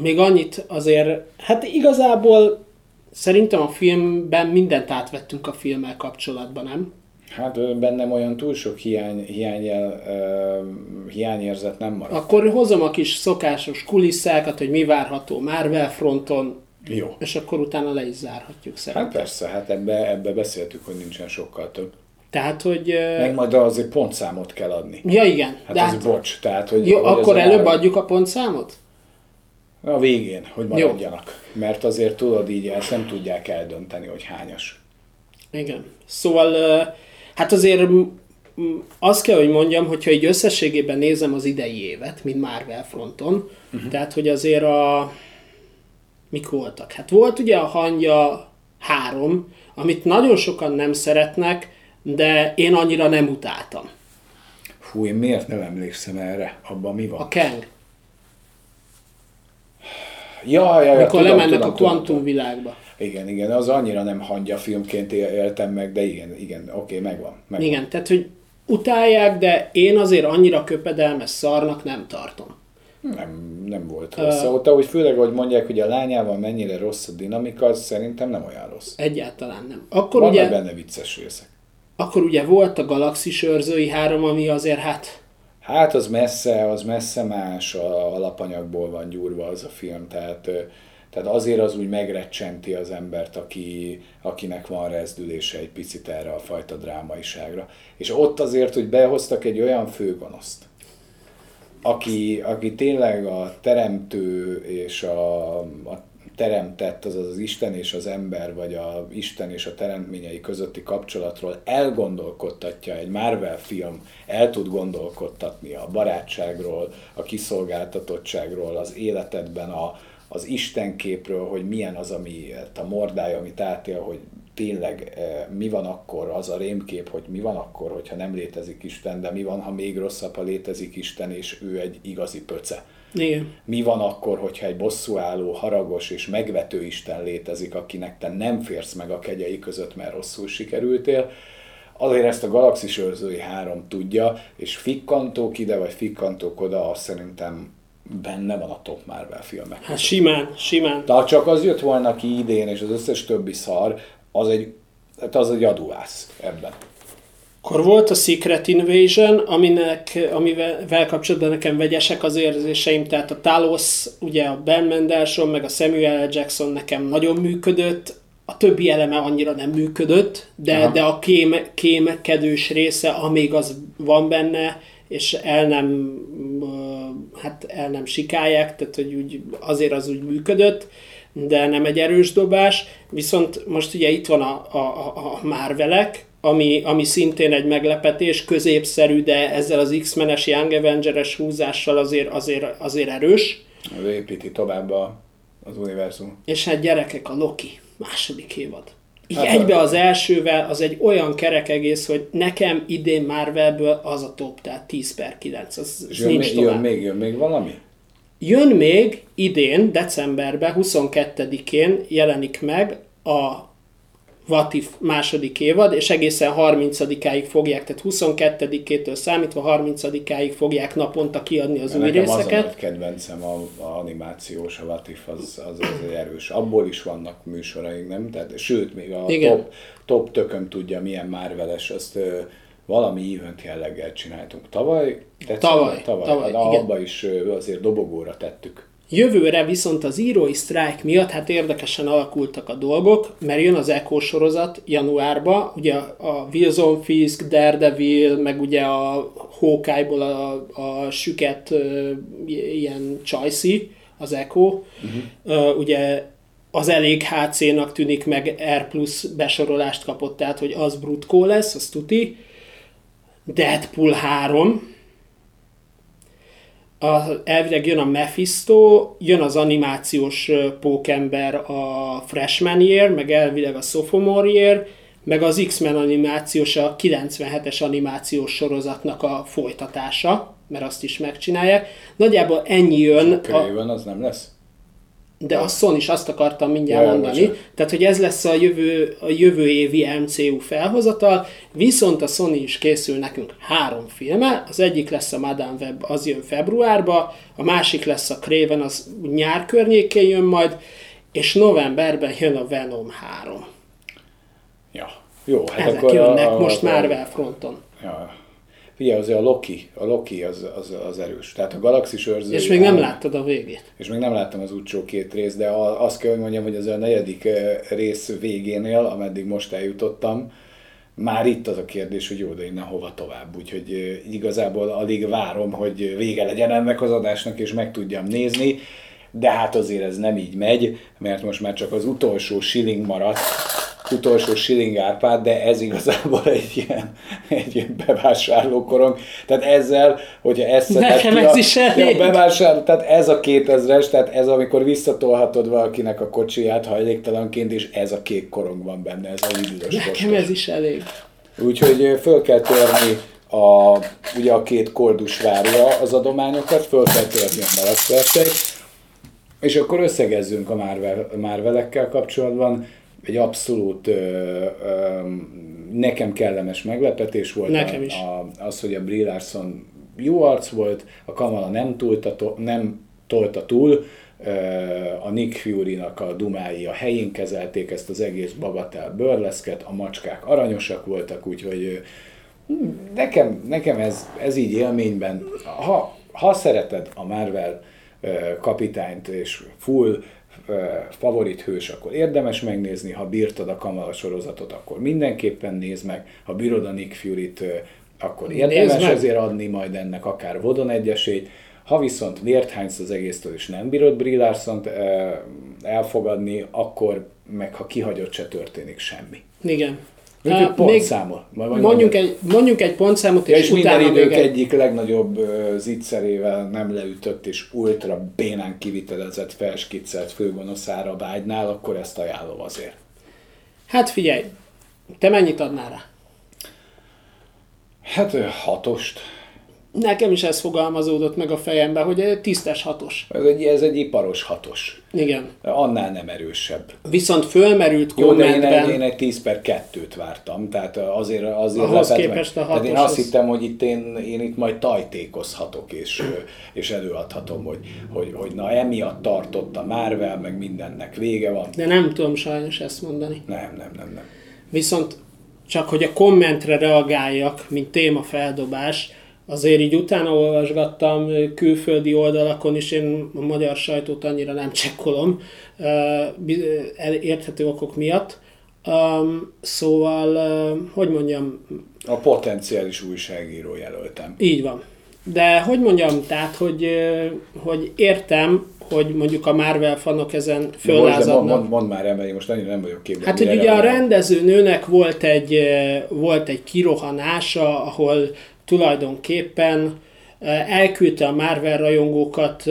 még annyit azért, hát igazából szerintem a filmben mindent átvettünk a filmmel kapcsolatban, nem? Hát bennem olyan túl sok hiány, hiányjel, uh, hiányérzet nem maradt. Akkor hozom a kis szokásos kulisszákat, hogy mi várható Marvel fronton, Jó. és akkor utána le is zárhatjuk szerintem. Hát persze, hát ebbe, ebbe beszéltük, hogy nincsen sokkal több. Tehát, hogy... Meg majd azért pontszámot kell adni. Ja, igen. Hát de ez hát, bocs, tehát hogy... jó, hogy akkor előbb már- adjuk a pontszámot? A végén, hogy maradjanak. Mert azért tudod így, ezt nem tudják eldönteni, hogy hányas. Igen. Szóval, hát azért azt kell, hogy mondjam, hogyha így összességében nézem az idei évet, mint Marvel fronton, uh-huh. tehát, hogy azért a... Mik voltak? Hát volt ugye a hangya három, amit nagyon sokan nem szeretnek, de én annyira nem utáltam. Fú, én miért nem emlékszem erre? Abban mi van? A Kang. Ja, ja, ja, Amikor tudom, lemennek tudom, a tudom, kvantum tudom. világba. Igen, igen, az annyira nem hangja filmként él- éltem meg, de igen, igen, oké, megvan. megvan. Igen, tehát, hogy utálják, de én azért annyira köpedelmes szarnak nem tartom. Nem, nem volt rossz. Uh, Ott, ahogy főleg, hogy mondják, hogy a lányával mennyire rossz a dinamika, az szerintem nem olyan rossz. Egyáltalán nem. Akkor Vannak ugye, benne vicces részek. akkor ugye volt a Galaxis őrzői három, ami azért hát Hát az messze, az messze más a alapanyagból van gyúrva az a film, tehát, tehát azért az úgy megrecsenti az embert, aki, akinek van rezdülése egy picit erre a fajta drámaiságra. És ott azért, hogy behoztak egy olyan főgonoszt, aki, aki tényleg a teremtő és a, a teremtett, azaz az Isten és az ember, vagy a Isten és a teremtményei közötti kapcsolatról elgondolkodtatja egy Marvel film, el tud gondolkodtatni a barátságról, a kiszolgáltatottságról, az életedben, a, az Istenképről, hogy milyen az, ami a mordály, amit átél, hogy tényleg eh, mi van akkor, az a rémkép, hogy mi van akkor, hogyha nem létezik Isten, de mi van, ha még rosszabb, ha létezik Isten, és ő egy igazi pöce. Igen. Mi van akkor, hogyha egy bosszúálló, haragos és megvető Isten létezik, akinek te nem férsz meg a kegyei között, mert rosszul sikerültél? Azért ezt a Galaxis őrzői három tudja, és fikkantók ide, vagy fikkantók oda, azt szerintem benne van a top Marvel filmek. Hát simán, simán. De ha csak az jött volna ki idén, és az összes többi szar, az egy, hát az egy aduász ebben. Akkor volt a Secret Invasion, aminek, amivel kapcsolatban nekem vegyesek az érzéseim, tehát a Talos, ugye a Ben Mendelsohn, meg a Samuel L. Jackson nekem nagyon működött, a többi eleme annyira nem működött, de, Aha. de a kém, kémekedős része, amíg az van benne, és el nem, hát el nem sikálják, tehát hogy úgy, azért az úgy működött, de nem egy erős dobás, viszont most ugye itt van a, a, a- a Marvelek, ami, ami szintén egy meglepetés, középszerű, de ezzel az X-menes Young Avengers húzással azért, azért, azért erős. Az építi tovább a, az univerzum. És hát gyerekek, a Loki, második évad. Így Hát, egybe az elsővel, az egy olyan kerek egész, hogy nekem idén Marvelből az a top, tehát 10 per 9, az, az jön, nincs még, jön, tovább. még, jön még valami? Jön még idén, decemberben, 22-én jelenik meg a Vatif második évad, és egészen 30-áig fogják, tehát 22-től számítva 30-áig fogják naponta kiadni az új Nekem az a részeket. kedvencem a, a animációs, a Vatif, az, az, az egy erős. Abból is vannak műsoraink, nem? Tehát, sőt, még a Igen. top, top tököm tudja, milyen Marveles, azt ö, valami event jelleggel csináltunk. Tavaly? December? Tavaly, tavaly. tavaly, Na, igen. abba is azért dobogóra tettük. Jövőre viszont az írói sztrájk miatt hát érdekesen alakultak a dolgok, mert jön az Echo sorozat januárba, ugye a Wilson Fisk, Daredevil, meg ugye a Hawkeye-ból a, a süket ilyen csajszi, az Echo. Uh-huh. Ugye az elég HC-nak tűnik, meg R plusz besorolást kapott, tehát hogy az brutkó lesz, az tuti. Deadpool 3, a, elvileg jön a Mephisto, jön az animációs pókember a Freshman Year, meg elvileg a Sophomore Year, meg az X-Men animációs, a 97-es animációs sorozatnak a folytatása, mert azt is megcsinálják. Nagyjából ennyi jön, a, Körében az nem lesz? De a Sony is azt akartam mindjárt Jaj, mondani. bocsánat. Tehát, hogy ez lesz a jövő, a jövő évi MCU felhozatal, viszont a Sony is készül nekünk három filme. Az egyik lesz a Madame Web, az jön februárba, a másik lesz a Craven, az nyár környékén jön majd, és novemberben jön a Venom 3. Ja. Jó, hát Ezek akkor jönnek a, most a, Marvel fronton. Ja. Figyelj, azért a Loki, a Loki az, az, az erős. Tehát a galaxis őrző. És még nem láttad a végét. És még nem láttam az utcsó két részt, de a- azt kell, hogy mondjam, hogy az a negyedik rész végénél, ameddig most eljutottam, már itt az a kérdés, hogy jó, de innen hova tovább. Úgyhogy igazából alig várom, hogy vége legyen ennek az adásnak, és meg tudjam nézni. De hát azért ez nem így megy, mert most már csak az utolsó shilling maradt, utolsó shilling árpád, de ez igazából egy ilyen, egy ilyen bevásárlókorong. Tehát ezzel, hogyha ezt Nekem ez a, is elég. bevásárló, tehát ez a 2000-es, tehát ez amikor visszatolhatod valakinek a kocsiját hajléktalanként, és ez a kék korong van benne, ez a lidülös Nekem ez is elég. Úgyhogy föl kell törni a, ugye a két koldus várja az adományokat, föl kell törni a malacverset, és akkor összegezzünk a Marvel, Marvelekkel kapcsolatban. Egy abszolút ö, ö, nekem kellemes meglepetés volt Nekem a, is. A, az, hogy a Brie Larson jó arc volt, a Kamala nem, túlta, to- nem tolta túl, ö, a Nick Fury-nak a dumái a helyén kezelték ezt az egész bagatel burleszket, a macskák aranyosak voltak, úgyhogy ö, nekem, nekem ez, ez így élményben, ha, ha szereted a Marvel ö, kapitányt és full favorit hős, akkor érdemes megnézni, ha bírtad a Kamala sorozatot, akkor mindenképpen nézd meg, ha bírod a Nick Fury-t, akkor érdemes azért adni majd ennek akár vodon egy esélyt, ha viszont vért hánysz az egésztől, és nem bírod Brie Larson-t elfogadni, akkor meg ha kihagyott, se történik semmi. Igen. Mondjuk, mondjad. egy, mondjuk egy pontszámot, Ja, és, és minden még idők egy, egyik legnagyobb ö, zicserével nem leütött és ultra bénán kivitelezett felskiccelt főgonoszára a vágynál, akkor ezt ajánlom azért. Hát figyelj, te mennyit adnál rá? Hát hatost. Nekem is ez fogalmazódott meg a fejembe, hogy tisztes hatos. Ez egy, ez egy iparos hatos. Igen. Annál nem erősebb. Viszont fölmerült Jó, de én egy, kommentben, én egy 10 per 2-t vártam, tehát azért, azért Ahhoz lepett képest a Tehát én hatos azt az- hittem, hogy itt én, én itt majd tajtékozhatok, és, és előadhatom, hogy, hogy, hogy na emiatt tartott a Marvel, meg mindennek vége van. de nem tudom sajnos ezt mondani. Nem, nem, nem, nem. Viszont csak hogy a kommentre reagáljak, mint témafeldobás, azért így utána olvasgattam külföldi oldalakon is, én a magyar sajtót annyira nem csekkolom, érthető okok miatt. Um, szóval, hogy mondjam, A potenciális újságíró jelöltem. így van. De hogy mondjam, tehát, hogy, hogy értem, hogy mondjuk a Marvel fanok ezen Most, de föllázadnak. mond, mond, már én most annyira nem vagyok képben. Hát, hogy ugye a rendezőnőnek volt egy, volt egy kirohanása, ahol tulajdonképpen elküldte a Marvel rajongókat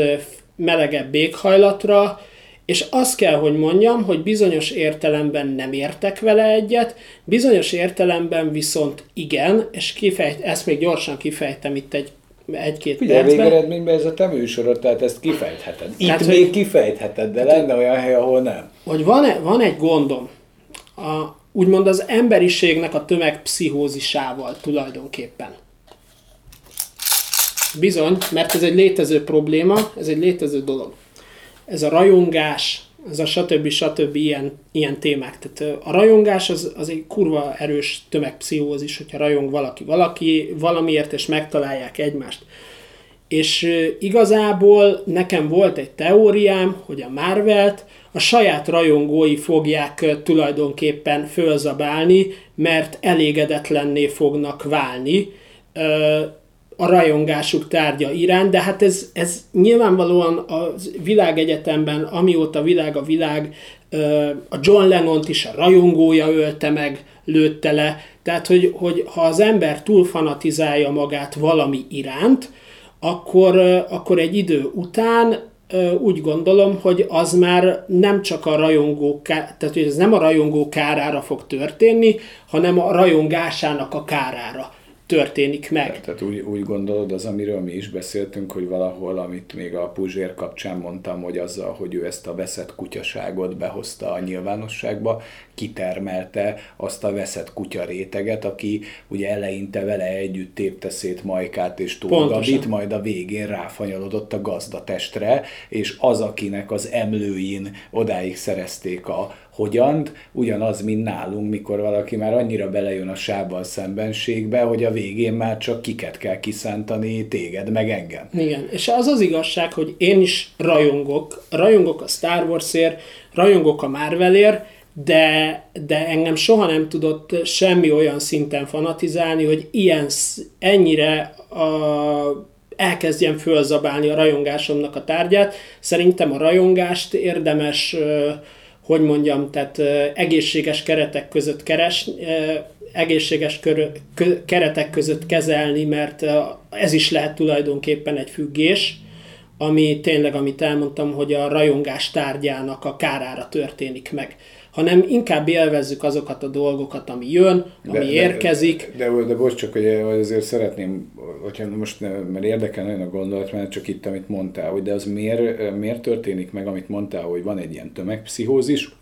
melegebb éghajlatra, és azt kell, hogy mondjam, hogy bizonyos értelemben nem értek vele egyet, bizonyos értelemben viszont igen, és kifejt, ezt még gyorsan kifejtem itt egy, egy-két Figyelj, percben. végeredményben ez a te műsorod, tehát ezt kifejtheted. Itt Tehát, tehát, hogy- még kifejtheted, de lenne olyan hely, ahol nem. hogy van, van egy gondom, a, úgymond az emberiségnek a tömegpszichózisával tulajdonképpen. Bizony, mert ez egy létező probléma, ez egy létező dolog. Ez a rajongás, ez a stb. stb. ilyen, ilyen témák. Tehát a rajongás az, az egy kurva erős tömegpszichózis, hogyha rajong valaki valaki valamiért, és megtalálják egymást. És igazából nekem volt egy teóriám, hogy a Marvelt a saját rajongói fogják tulajdonképpen fölzabálni, mert elégedetlenné fognak válni a rajongásuk tárgya iránt, de hát ez, ez nyilvánvalóan a világegyetemben, amióta világ a világ, a John Lennont is a rajongója ölte meg, lőtte le, tehát hogy, hogy ha az ember túl fanatizálja magát valami iránt, akkor, akkor egy idő után úgy gondolom, hogy az már nem csak a rajongó, tehát hogy ez nem a rajongó kárára fog történni, hanem a rajongásának a kárára. Történik meg. Tehát úgy, úgy gondolod, az, amiről mi is beszéltünk, hogy valahol, amit még a Puzsér kapcsán mondtam, hogy azzal, hogy ő ezt a veszett kutyaságot behozta a nyilvánosságba, kitermelte azt a veszett kutya réteget, aki ugye eleinte vele együtt tépte szét Majkát és Tógabit, majd a végén ráfanyalodott a gazdatestre, és az, akinek az emlőin odáig szerezték a hogyan, ugyanaz, mint nálunk, mikor valaki már annyira belejön a sábbal szembenségbe, hogy a végén már csak kiket kell kiszántani, téged, meg engem. Igen, és az az igazság, hogy én is rajongok, rajongok a Star Warsért, rajongok a Marvelért, de, de engem soha nem tudott semmi olyan szinten fanatizálni, hogy ilyen, ennyire a, elkezdjem fölzabálni a rajongásomnak a tárgyát. Szerintem a rajongást érdemes hogy mondjam, tehát egészséges keretek között keres, egészséges kör, keretek között kezelni, mert ez is lehet tulajdonképpen egy függés, ami tényleg, amit elmondtam, hogy a rajongás tárgyának a kárára történik meg hanem inkább élvezzük azokat a dolgokat, ami jön, ami de, érkezik. De, de, de, de bocs, csak hogy azért szeretném, hogyha most, mert érdekel nagyon a gondolat, mert csak itt, amit mondtál, hogy de az miért, miért történik meg, amit mondtál, hogy van egy ilyen tömegpszichózis,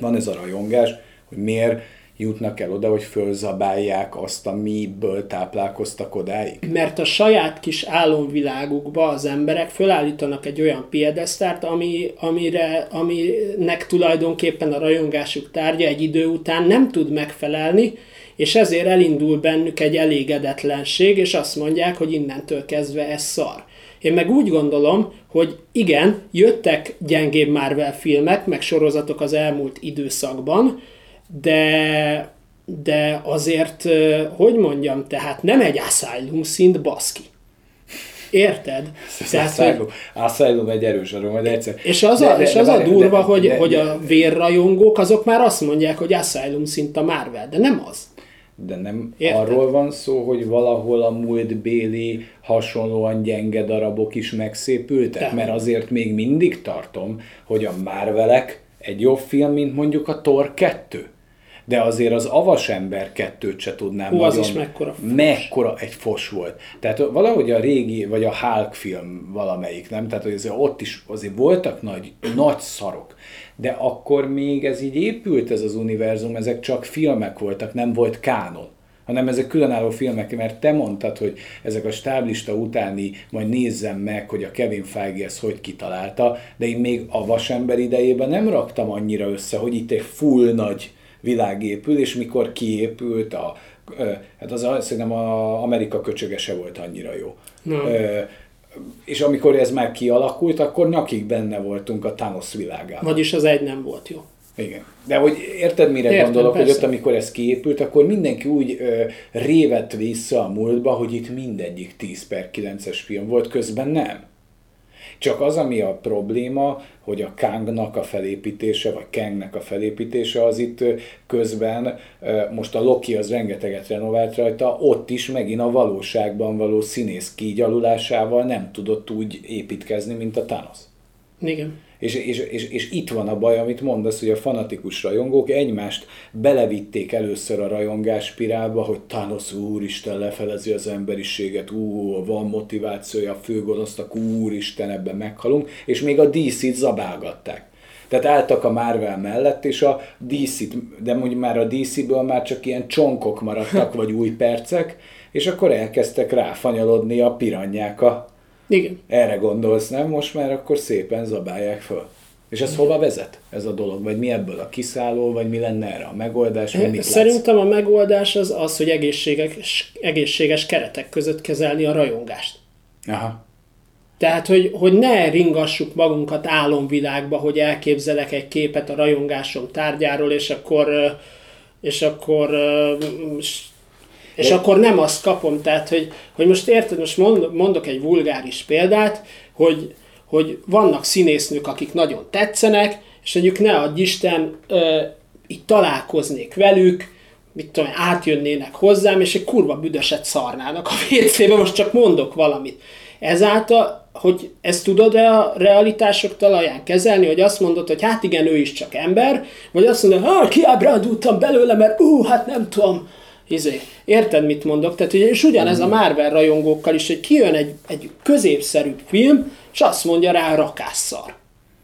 van ez a rajongás, hogy miért jutnak el oda, hogy fölzabálják azt, amiből táplálkoztak odáig? Mert a saját kis álomvilágukba az emberek fölállítanak egy olyan piedesztárt, ami, amire, aminek tulajdonképpen a rajongásuk tárgya egy idő után nem tud megfelelni, és ezért elindul bennük egy elégedetlenség, és azt mondják, hogy innentől kezdve ez szar. Én meg úgy gondolom, hogy igen, jöttek gyengébb Marvel filmek, meg sorozatok az elmúlt időszakban, de, de azért, hogy mondjam, tehát nem egy asylum szint baszki. Érted? Tehát, asylum, asylum egy erős arról, majd egyszer. És az a, de, és az de, a durva, de, hogy, de, hogy a vérrajongók, azok már azt mondják, hogy asylum szint a Marvel, de nem az. De nem Érted? arról van szó, hogy valahol a múlt béli hasonlóan gyenge darabok is megszépültek, de. mert azért még mindig tartom, hogy a Marvelek egy jobb film, mint mondjuk a Thor 2 de azért az Avas ember kettőt se tudnám Hú, az is mekkora fos. Mekkora egy fos volt. Tehát valahogy a régi, vagy a Hulk film valamelyik, nem? Tehát hogy azért ott is azért voltak nagy, nagy szarok. De akkor még ez így épült ez az univerzum, ezek csak filmek voltak, nem volt kánon hanem ezek különálló filmek, mert te mondtad, hogy ezek a stáblista utáni, majd nézzem meg, hogy a Kevin Feige ezt hogy kitalálta, de én még a vasember idejében nem raktam annyira össze, hogy itt egy full nagy világ épül, és mikor kiépült a, hát az szerintem a Amerika köcsögese volt annyira jó. Na. És amikor ez már kialakult, akkor nyakig benne voltunk a Thanos világában. Vagyis az egy nem volt jó. Igen. De hogy érted, mire Értem, gondolok, persze. hogy ott, amikor ez kiépült, akkor mindenki úgy ö, révett vissza a múltba, hogy itt mindegyik 10 per 9-es film volt, közben nem. Csak az, ami a probléma, hogy a Kangnak a felépítése, vagy Kangnek a felépítése az itt közben, most a Loki az rengeteget renovált rajta, ott is megint a valóságban való színész kígyalulásával nem tudott úgy építkezni, mint a Thanos. Igen. És, és, és, és itt van a baj, amit mondasz, hogy a fanatikus rajongók egymást belevitték először a rajongás spirálba, hogy Thanos úristen lefelezi az emberiséget, ú, van motivációja, a főgonosztak, úristen, ebben meghalunk, és még a DC-t zabálgatták. Tehát álltak a Marvel mellett, és a DC-t, de mondjuk már a DC-ből már csak ilyen csonkok maradtak, vagy új percek, és akkor elkezdtek ráfanyalodni a piranyák a igen. Erre gondolsz, nem? Most már akkor szépen zabálják föl. És ez hova vezet ez a dolog? Vagy mi ebből a kiszálló, vagy mi lenne erre a megoldás? Vagy mit Szerintem látsz? a megoldás az az, hogy egészséges, egészséges keretek között kezelni a rajongást. Aha. Tehát, hogy, hogy ne ringassuk magunkat álomvilágba, hogy elképzelek egy képet a rajongásom tárgyáról, és akkor, és akkor és akkor nem azt kapom, tehát, hogy, hogy most érted, most mondok egy vulgáris példát, hogy, hogy vannak színésznők, akik nagyon tetszenek, és mondjuk ne adj Isten, ö, itt találkoznék velük, mit tudom, átjönnének hozzám, és egy kurva büdöset szarnának a WC-be, most csak mondok valamit. Ezáltal, hogy ezt tudod-e a realitások talaján kezelni, hogy azt mondod, hogy hát igen, ő is csak ember, vagy azt mondod, hogy kiábrándultam belőle, mert ú, hát nem tudom, izé, érted, mit mondok? Tehát, ugye, és ugyanez a Marvel rajongókkal is, hogy kijön egy, egy középszerű film, és azt mondja rá rakásszar.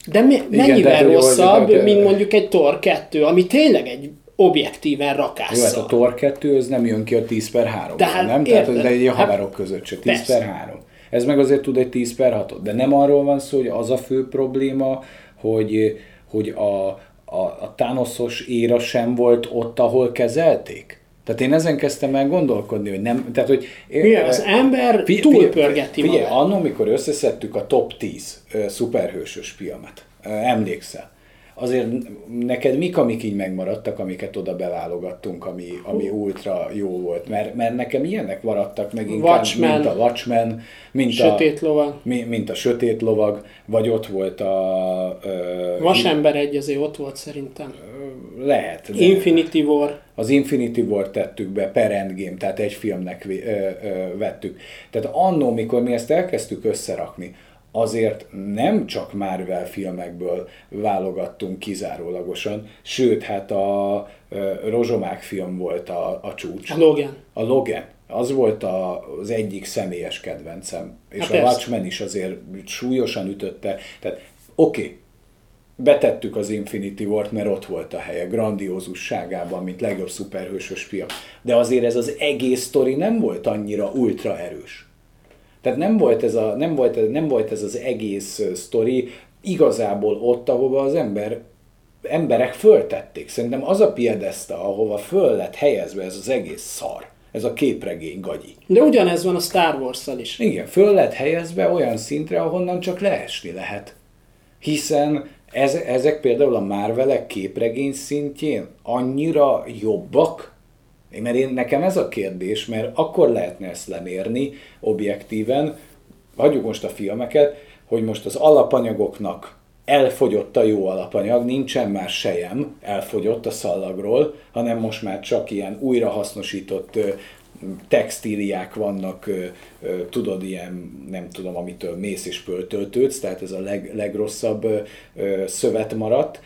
De mi, mennyivel tehát, hogy rosszabb, hogy- mint mondjuk egy Thor 2, ami tényleg egy objektíven Jó, hát a Tor 2 az nem jön ki a 10 per 3 Tehát, nem? Tehát az érted? egy Hát, haverok között se, 10 persze. per 3. Ez meg azért tud egy 10 per 6 de nem arról van szó, hogy az a fő probléma, hogy, hogy a, a, a Thanosos éra sem volt ott, ahol kezelték. Tehát én ezen kezdtem el gondolkodni, hogy nem, tehát hogy... Mi az ember Fi- túlpörgeti Figyelj, magát. annól, mikor összeszedtük a top 10 ö, szuperhősös filmet, ö, emlékszel, azért neked mik, amik így megmaradtak, amiket oda beválogattunk, ami, ami ultra jó volt? Mert, mert nekem ilyenek maradtak meg inkább, Watchmen. mint a Watchmen, mint Sötét a, lovag. mi- mint a Sötét Lovag, vagy ott volt a... Ö, Vasember egy azért ott volt szerintem. lehet. de- Infinity War. az Infinity War tettük be per Endgame, tehát egy filmnek ö, vettük. Tehát annó, mikor mi ezt elkezdtük összerakni, azért nem csak Marvel filmekből válogattunk kizárólagosan, sőt, hát a Rozsomák film volt a, a csúcs. A Logan. A Logan. Az volt a, az egyik személyes kedvencem. És Hát a persze. Watchmen is azért súlyosan ütötte. Tehát oké, okay, betettük az Infinity War-t, mert ott volt a helye, grandiózusságában, mint legjobb szuperhősös film. De azért ez az egész sztori nem volt annyira ultra erős. Tehát nem volt ez, a, nem volt, nem volt ez az egész sztori igazából ott, ahova az ember, emberek föltették. Szerintem az a piedeszta, ahova föl lett helyezve ez az egész szar. Ez a képregény gagyi. De ugyanez van a Star Wars-szal is. Igen, föl lett helyezve olyan szintre, ahonnan csak leesni lehet. Hiszen ez, ezek például a Marvelek képregény szintjén annyira jobbak, mert én, nekem ez a kérdés, mert akkor lehetne ezt lemérni objektíven, hagyjuk most a filmeket, hogy most az alapanyagoknak elfogyott a jó alapanyag, nincsen már sejem, elfogyott a szallagról, hanem most már csak ilyen újrahasznosított textíliák vannak, tudod, ilyen, nem tudom, amitől mész és pöltöltődsz, tehát ez a leg, legrosszabb szövet maradt,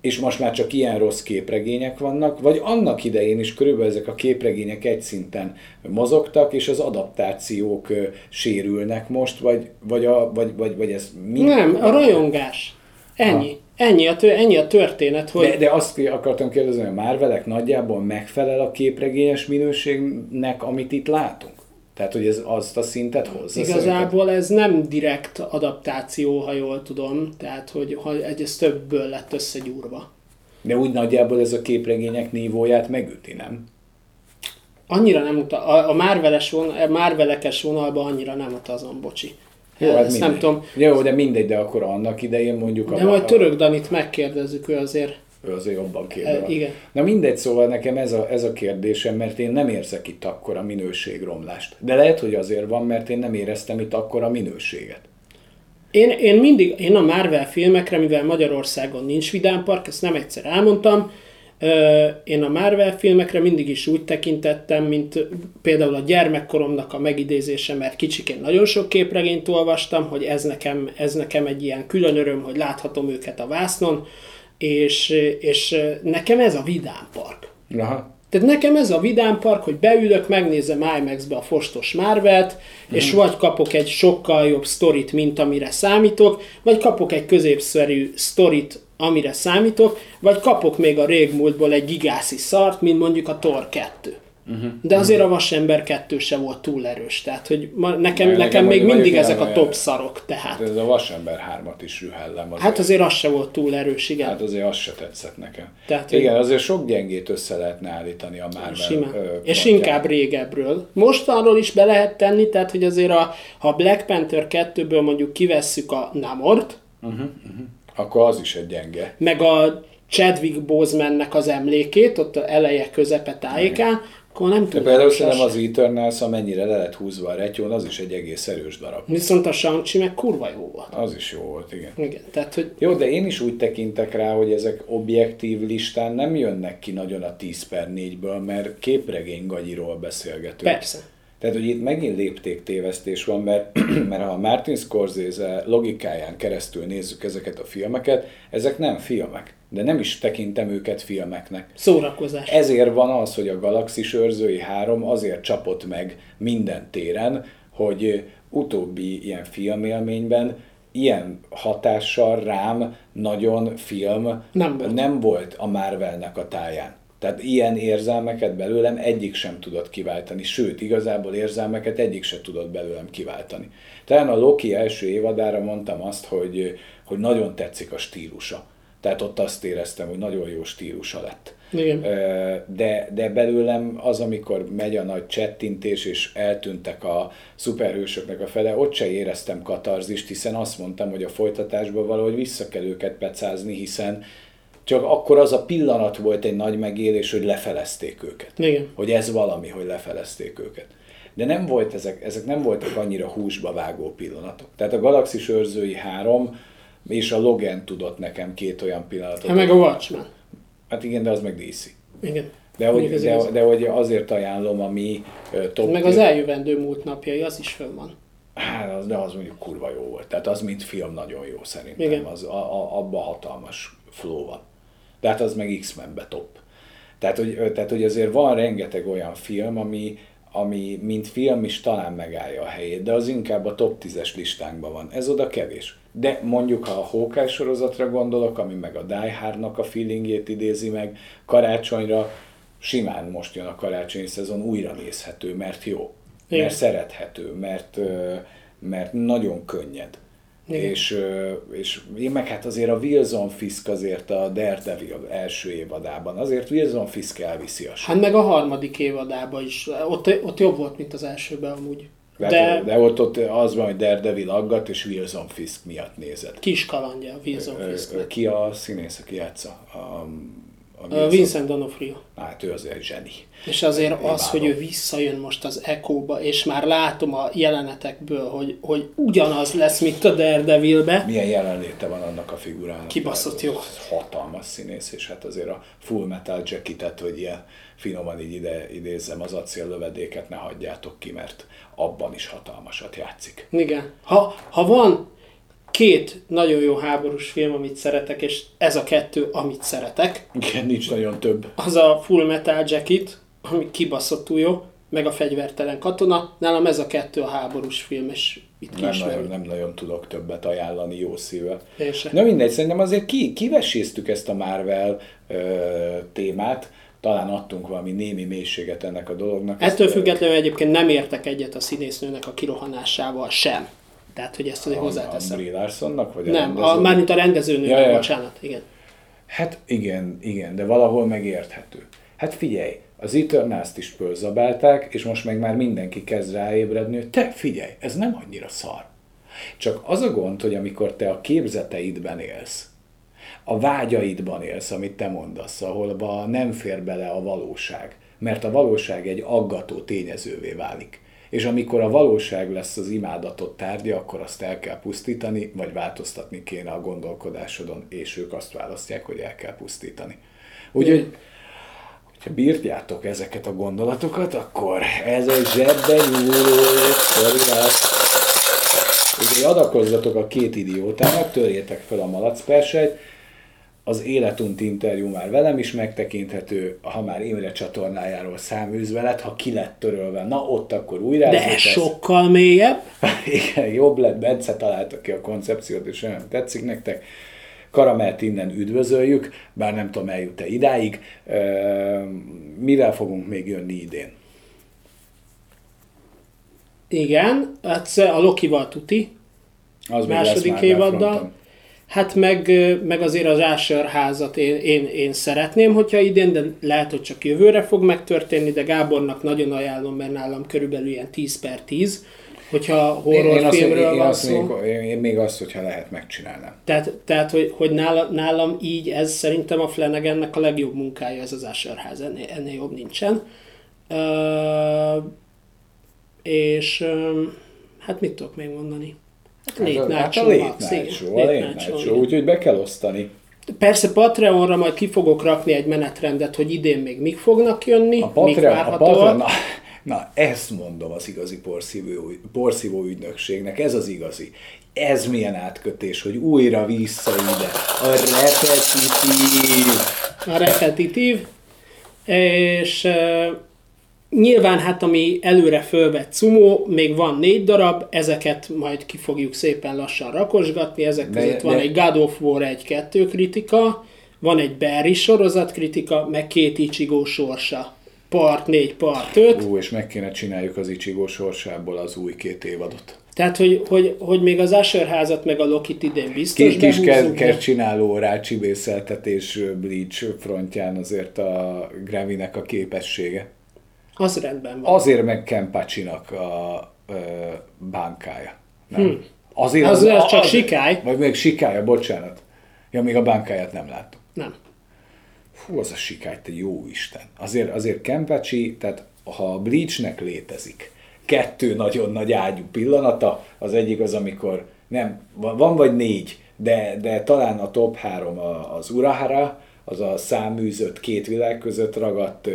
és most már csak ilyen rossz képregények vannak, vagy annak idején is körülbelül ezek a képregények egy szinten mozogtak, és az adaptációk sérülnek most, vagy, vagy, a, vagy, vagy, vagy ez mi? Nem, a rajongás. Ennyi. Ennyi a, tő, ennyi a történet, hogy De, de azt akartam kérdezni, hogy a Marvelek nagyjából megfelel a képregényes minőségnek, amit itt látunk? Tehát, hogy ez azt a szintet hozza? igazából ez nem direkt adaptáció, ha jól tudom, tehát hogy ha ez többből lett összegyúrva. De úgy nagyjából ez a képregények nívóját megüti, nem? Annyira nem uta, a, a Marveles vonal, a Marvelekes vonalba annyira nem utazom, bocsi. Jó, hát Ezt mindegy. nem tudom. Jó, de mindegy, de akkor annak idején mondjuk... De majd Török Danit megkérdezzük, ő azért Ő azért jobban E, képzel. igen. Na mindegy, szóval nekem ez a, ez a kérdésem, mert én nem érzek itt akkor a minőségromlást. De lehet, hogy azért van, mert én nem éreztem itt akkor a minőséget. Én, én mindig, én a Marvel filmekre, mivel Magyarországon nincs vidámpark, ezt nem egyszer elmondtam, én a Marvel filmekre mindig is úgy tekintettem, mint például a gyermekkoromnak a megidézése, mert kicsikén nagyon sok képregényt olvastam, hogy ez nekem, ez nekem egy ilyen külön öröm, hogy láthatom őket a vásznon, és, és nekem ez a vidámpark. Aha. Tehát nekem ez a vidámpark, hogy beülök, megnézem IMAX-be a fostos Marvelt, és vagy kapok egy sokkal jobb sztorit, mint amire számítok, vagy kapok egy középszerű sztorit, amire számítok, vagy kapok még a régmúltból egy gigászi szart, mint mondjuk a Thor 2. Uh-huh. De azért a Vasember 2 se volt túl erős, tehát hogy ma, nekem, Nekem nekem, még mindig ezek a top szarok, tehát. De ez a Vasember 3-at is rühellem. Azért. Hát azért az se volt túl erős, igen. Hát azért az se tetszett nekem. Tehát, Igen, azért sok gyengét össze lehetne állítani a Marvel Simán. ö, És inkább régebről. Mostanról is be lehet tenni, tehát hogy azért a, ha Black Panther 2-ből mondjuk kivesszük a Namort, Akkor az is egy gyenge. meg a Chadwick Bosemannek az emlékét, ott a eleje közepe tájékán, akkor nem tudom. például szerintem az Eternals, amennyire le lett húzva a retyón, az is egy egész erős darab. Viszont a shang meg kurva jó volt. Az is jó volt, igen. Igen, tehát hogy Jó, de én is úgy tekintek rá, hogy ezek objektív listán nem jönnek ki nagyon a 10 per 4-ből, mert képregény gagyiról beszélgetünk. persze. Tehát, hogy itt megint léptéktévesztés van, mert, *clears throat* mert ha a Martin Scorsese logikáján keresztül nézzük ezeket a filmeket, ezek nem filmek, de nem is tekintem őket filmeknek. Szórakozás. Ezért van az, hogy a Galaxis őrzői három azért csapott meg minden téren, hogy utóbbi ilyen filmélményben ilyen hatással rám nagyon film Nem volt. nem volt a Marvelnek a táján. Tehát ilyen érzelmeket belőlem egyik sem tudott kiváltani, sőt, igazából érzelmeket egyik sem tudott belőlem kiváltani. Talán a Loki első évadára mondtam azt, hogy, hogy nagyon tetszik a stílusa. Tehát ott azt éreztem, hogy nagyon jó stílusa lett. Igen. De, de belőlem az, amikor megy a nagy csettintés, és eltűntek a szuperhősöknek a fele, ott se éreztem katarzist, hiszen azt mondtam, hogy a folytatásban valahogy vissza kell őket pecázni, hiszen csak akkor az a pillanat volt egy nagy megélés, hogy lefelezték őket. Igen. Hogy ez valami, hogy lefelezték őket. De nem volt ezek, ezek nem voltak annyira húsba vágó pillanatok. Tehát a Galaxis őrzői három és a Logan tudott nekem két olyan pillanatot. Hát meg a Watchmen. Hát igen, de az meg DC. Igen. De hogy, de, igaz. de hogy azért ajánlom a mi ö, top Meg az eljövendő múlt napjai, az is fönn van. Hát, az, de az mondjuk kurva jó volt. Tehát az, mint film, nagyon jó szerintem. Igen. Az, a, a, abban hatalmas flow van. De hát az meg X-Menbe top. Tehát hogy, tehát, hogy azért van rengeteg olyan film, ami, ami mint film is talán megállja a helyét, de az inkább a top 10-es listánkban van. Ez oda kevés. De mondjuk, ha a Hawkeye sorozatra gondolok, ami meg a Die Hardnak a feelingjét idézi meg, karácsonyra simán most jön a karácsonyi szezon, újra nézhető, mert jó, Igen. mert szerethető, mert, mert nagyon könnyed. Igen. És, és én meg hát azért a Wilson Fisk azért a Daredevil első évadában, azért Wilson Fisk elviszi a sor. Hát meg a harmadik évadában is. Ott, ott jobb volt, mint az elsőben amúgy. De, De de ott, ott az van, hogy Daredevil aggat, és Wilson Fisk miatt nézed. kis kalandja a Wilson Fisknek. Ki a színész, aki játsza? A, a Ö, Vincent D'Onofrio. Hát ő azért zseni. És azért az, Imádom. hogy ő visszajön most az Echo-ba, és már látom a jelenetekből, hogy, hogy ugyanaz lesz, mint a Daredevilbe. Milyen jelenléte van annak a figurának. Kibaszott jó. Hatalmas színész, és hát azért a Full Metal Jacket-et, hogy ilyen finoman így ide idézzem, az acéllövedéket ne hagyjátok ki, mert abban is hatalmasat játszik. Igen. Ha, ha van két nagyon jó háborús film, amit szeretek, és ez a kettő, amit szeretek, Igen, nincs nagyon több. az a Full Metal Jacket, ami kibaszottul jó, meg a fegyvertelen katona. Nálam ez a kettő a háborús film, és itt ki Nem nagyon, nem nagyon tudok többet ajánlani jó szívvel. Na mindegy, szerintem azért ki, kiveséztük ezt a Marvel ö, témát, talán adtunk valami némi mélységet ennek a dolognak. Ettől Ezt, függetlenül egyébként nem értek egyet a színésznőnek a kirohanásával sem. Tehát, hogy ezt azért a, a hozzáteszem. Brie Larsonnak, vagy a Nem, a, rendező? mármint a rendezőnőnek, Ja, ja. bocsánat, igen. Hát igen, igen, de valahol megérthető. Hát figyelj, az Eternals-t is fölzabálták, és most meg már mindenki kezd ráébredni, hogy te figyelj, ez nem annyira szar. Csak az a gond, hogy amikor te a képzeteidben élsz, a vágyaidban élsz, amit te mondasz, ahol nem fér bele a valóság, mert a valóság egy aggató tényezővé válik. És amikor a valóság lesz az imádatot tárgya, akkor azt el kell pusztítani, vagy változtatni kéne a gondolkodásodon, és ők azt választják, hogy el kell pusztítani. Úgyhogy, hogyha bírtjátok ezeket a gondolatokat, akkor ez egy zsebben nyúló szorulás. Adakozzatok a két idiótának, törjétek fel a malacpersejt, az életunt interjú már velem is megtekinthető, ha már Imre csatornájáról száműzvelet, ha ki lett törölve, na ott akkor újra. De ez sokkal mélyebb. *laughs* Igen, jobb lett, Bence találta ki a koncepciót, és olyan tetszik nektek. Karamelt innen üdvözöljük, bár nem tudom, eljut-e idáig. Mivel fogunk még jönni idén? Igen, hát a Lokival tuti, Az második évaddal. Hát meg, meg azért az Asher házat én, én, én szeretném, hogyha idén, de lehet, hogy csak jövőre fog megtörténni, de Gábornak nagyon ajánlom, mert nálam körülbelül ilyen 10 per 10, hogyha horrorfilmről van azt szó. még, én, én még azt, hogyha lehet, megcsinálnám. Tehát, tehát hogy, hogy nála, nálam így, ez szerintem a Flanagannek a legjobb munkája, ez az Asher ház, ennél, ennél jobb nincsen. Uh, és hát mit tudok még mondani? Hát Late Night hát a Show, a Late Night Show, igen. úgyhogy be kell osztani. Persze Patreonra majd ki fogok rakni egy menetrendet, hogy idén még mik fognak jönni, A mik Patreon, a várhatóak. Patreon, na, *laughs* Na, ezt mondom az igazi porszívó, porszívó ügynökségnek, ez az igazi. Ez milyen átkötés, hogy újra vissza ide. A repetitív. A repetitív, és nyilván hát ami előre fölvett cumó, még van négy darab, ezeket majd ki fogjuk szépen lassan rakosgatni, ezek De- között van de- egy God of War 1-2 kritika, van egy Barry sorozat kritika, meg két Ichigo sorsa. Part 4, part 5. Ú, és meg kéne csináljuk az Ichigo sorsából az új két évadot. Tehát, hogy, hogy, hogy még az Asher házat meg a Lokit idén biztos Kis, kis behúzzuk, kert de- csináló rácsibészeltetés Bleach frontján azért a Gravinek a képessége. Az rendben van. Azért meg Kempachinak a ö, bánkája. Nem? Hm. Azért Az- az csak sikály. Vagy még sikája, bocsánat. Ja, még a bánkáját nem láttam. Nem. Fú, az a sikály, te jó Isten. Azért, azért Kempachi, tehát ha a Bleachnek létezik kettő nagyon nagy ágyú pillanata, az egyik az, amikor nem, van vagy négy, de, de talán a top három az Urahara, az a száműzött két világ között ragadt,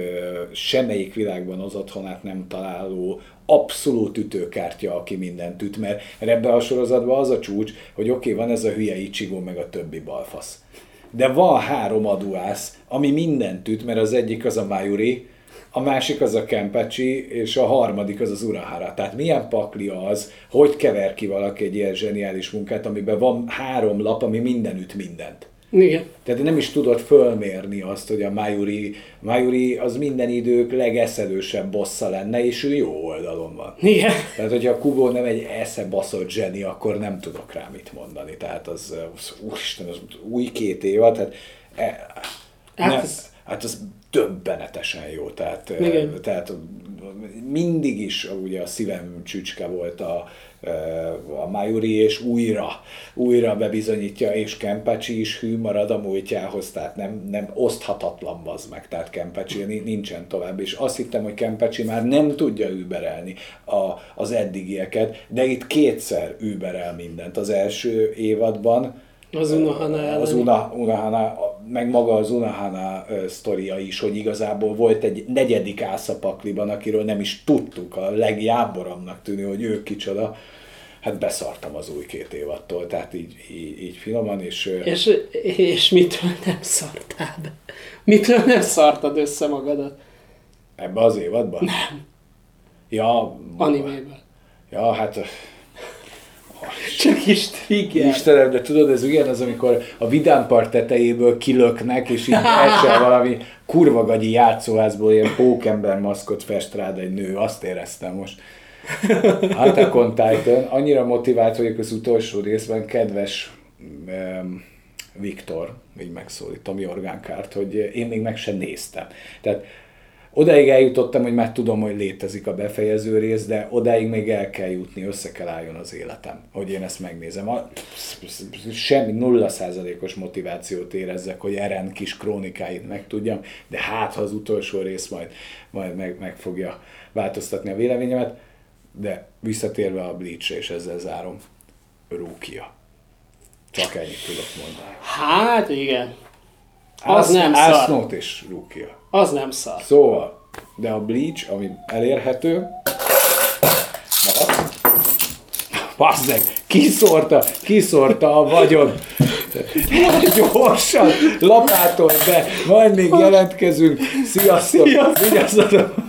semmelyik világban az otthonát nem találó, abszolút ütőkártya, aki mindent üt, mert ebbe a sorozatban az a csúcs, hogy oké, okay, van ez a hülye Ichigo, meg a többi balfasz. De van három aduász, ami mindent üt, mert az egyik az a Mayuri, a másik az a Kempachi, és a harmadik az az Urahara. Tehát milyen pakli az, hogy kever ki valaki egy ilyen zseniális munkát, amiben van három lap, ami minden üt mindent. Igen. Tehát nem is tudod fölmérni azt, hogy a Mayuri, Mayuri az minden idők legeszedősebb bossza lenne, és ő jó oldalon van. Igen. Tehát, hogyha a Kubo nem egy esze baszott zseni, akkor nem tudok rá mit mondani. Tehát az, úristen, az új két évad, tehát, e, Hát nem, ez- hát az döbbenetesen jó. Tehát, Igen. tehát mindig is ugye a szívem csücske volt a, a Mayuri, és újra, újra bebizonyítja, és Kempachi is hű marad a múltjához, tehát nem, nem oszthatatlan az meg, tehát Kempachi ni- nincsen tovább, és azt hittem, hogy Kempachi már nem tudja überelni a, az eddigieket, de itt kétszer überel mindent az első évadban, Az Unohana az. Una, Unahana, meg maga az Unahana sztoria is, hogy igazából volt egy negyedik ászapakliban, akiről nem is tudtuk, a legjáboromnak tűnő, hogy ő kicsoda. Hát beszartam az új két évattól, tehát így, így, így finoman, és, És, és mitől nem szartál be? Mitől nem szartad össze magadat? ebbe az évadban? Nem. Ja, Animéből. ja, hát Csak is igen. Istenem, de tudod, ez ugyan az, amikor a vidámpart tetejéből kilöknek, és így esel valami kurva gagyi játszóházból ilyen pókember maszkot fest rád egy nő, azt éreztem most. Attack on Titan, annyira motivált vagyok az utolsó részben, kedves um, Viktor, így megszólítom Jorgánkárt, hogy én még meg sem néztem. Tehát odáig eljutottam, hogy már tudom, hogy létezik a befejező rész, de odáig még el kell jutni, össze kell álljon az életem, hogy én ezt megnézem. A, semmi nulla százalékos motivációt érezzek, hogy Eren kis krónikáit megtudjam, de hát, ha az utolsó rész majd, majd meg, meg fogja változtatni a véleményemet, de visszatérve a Bleach-re, és ezzel zárom, Rúkia. Csak ennyit tudok mondani. Hát igen. Az Ász- nem szar. Ásznót és Rúkia. Az nem szar. Szóval, de a Bleach, ami elérhető, Basz meg, kiszórta, kiszórta a vagyon. Gyorsan, lapától be, majd még jelentkezünk. Sziasztok! Sziasztok! Vigyázzatok!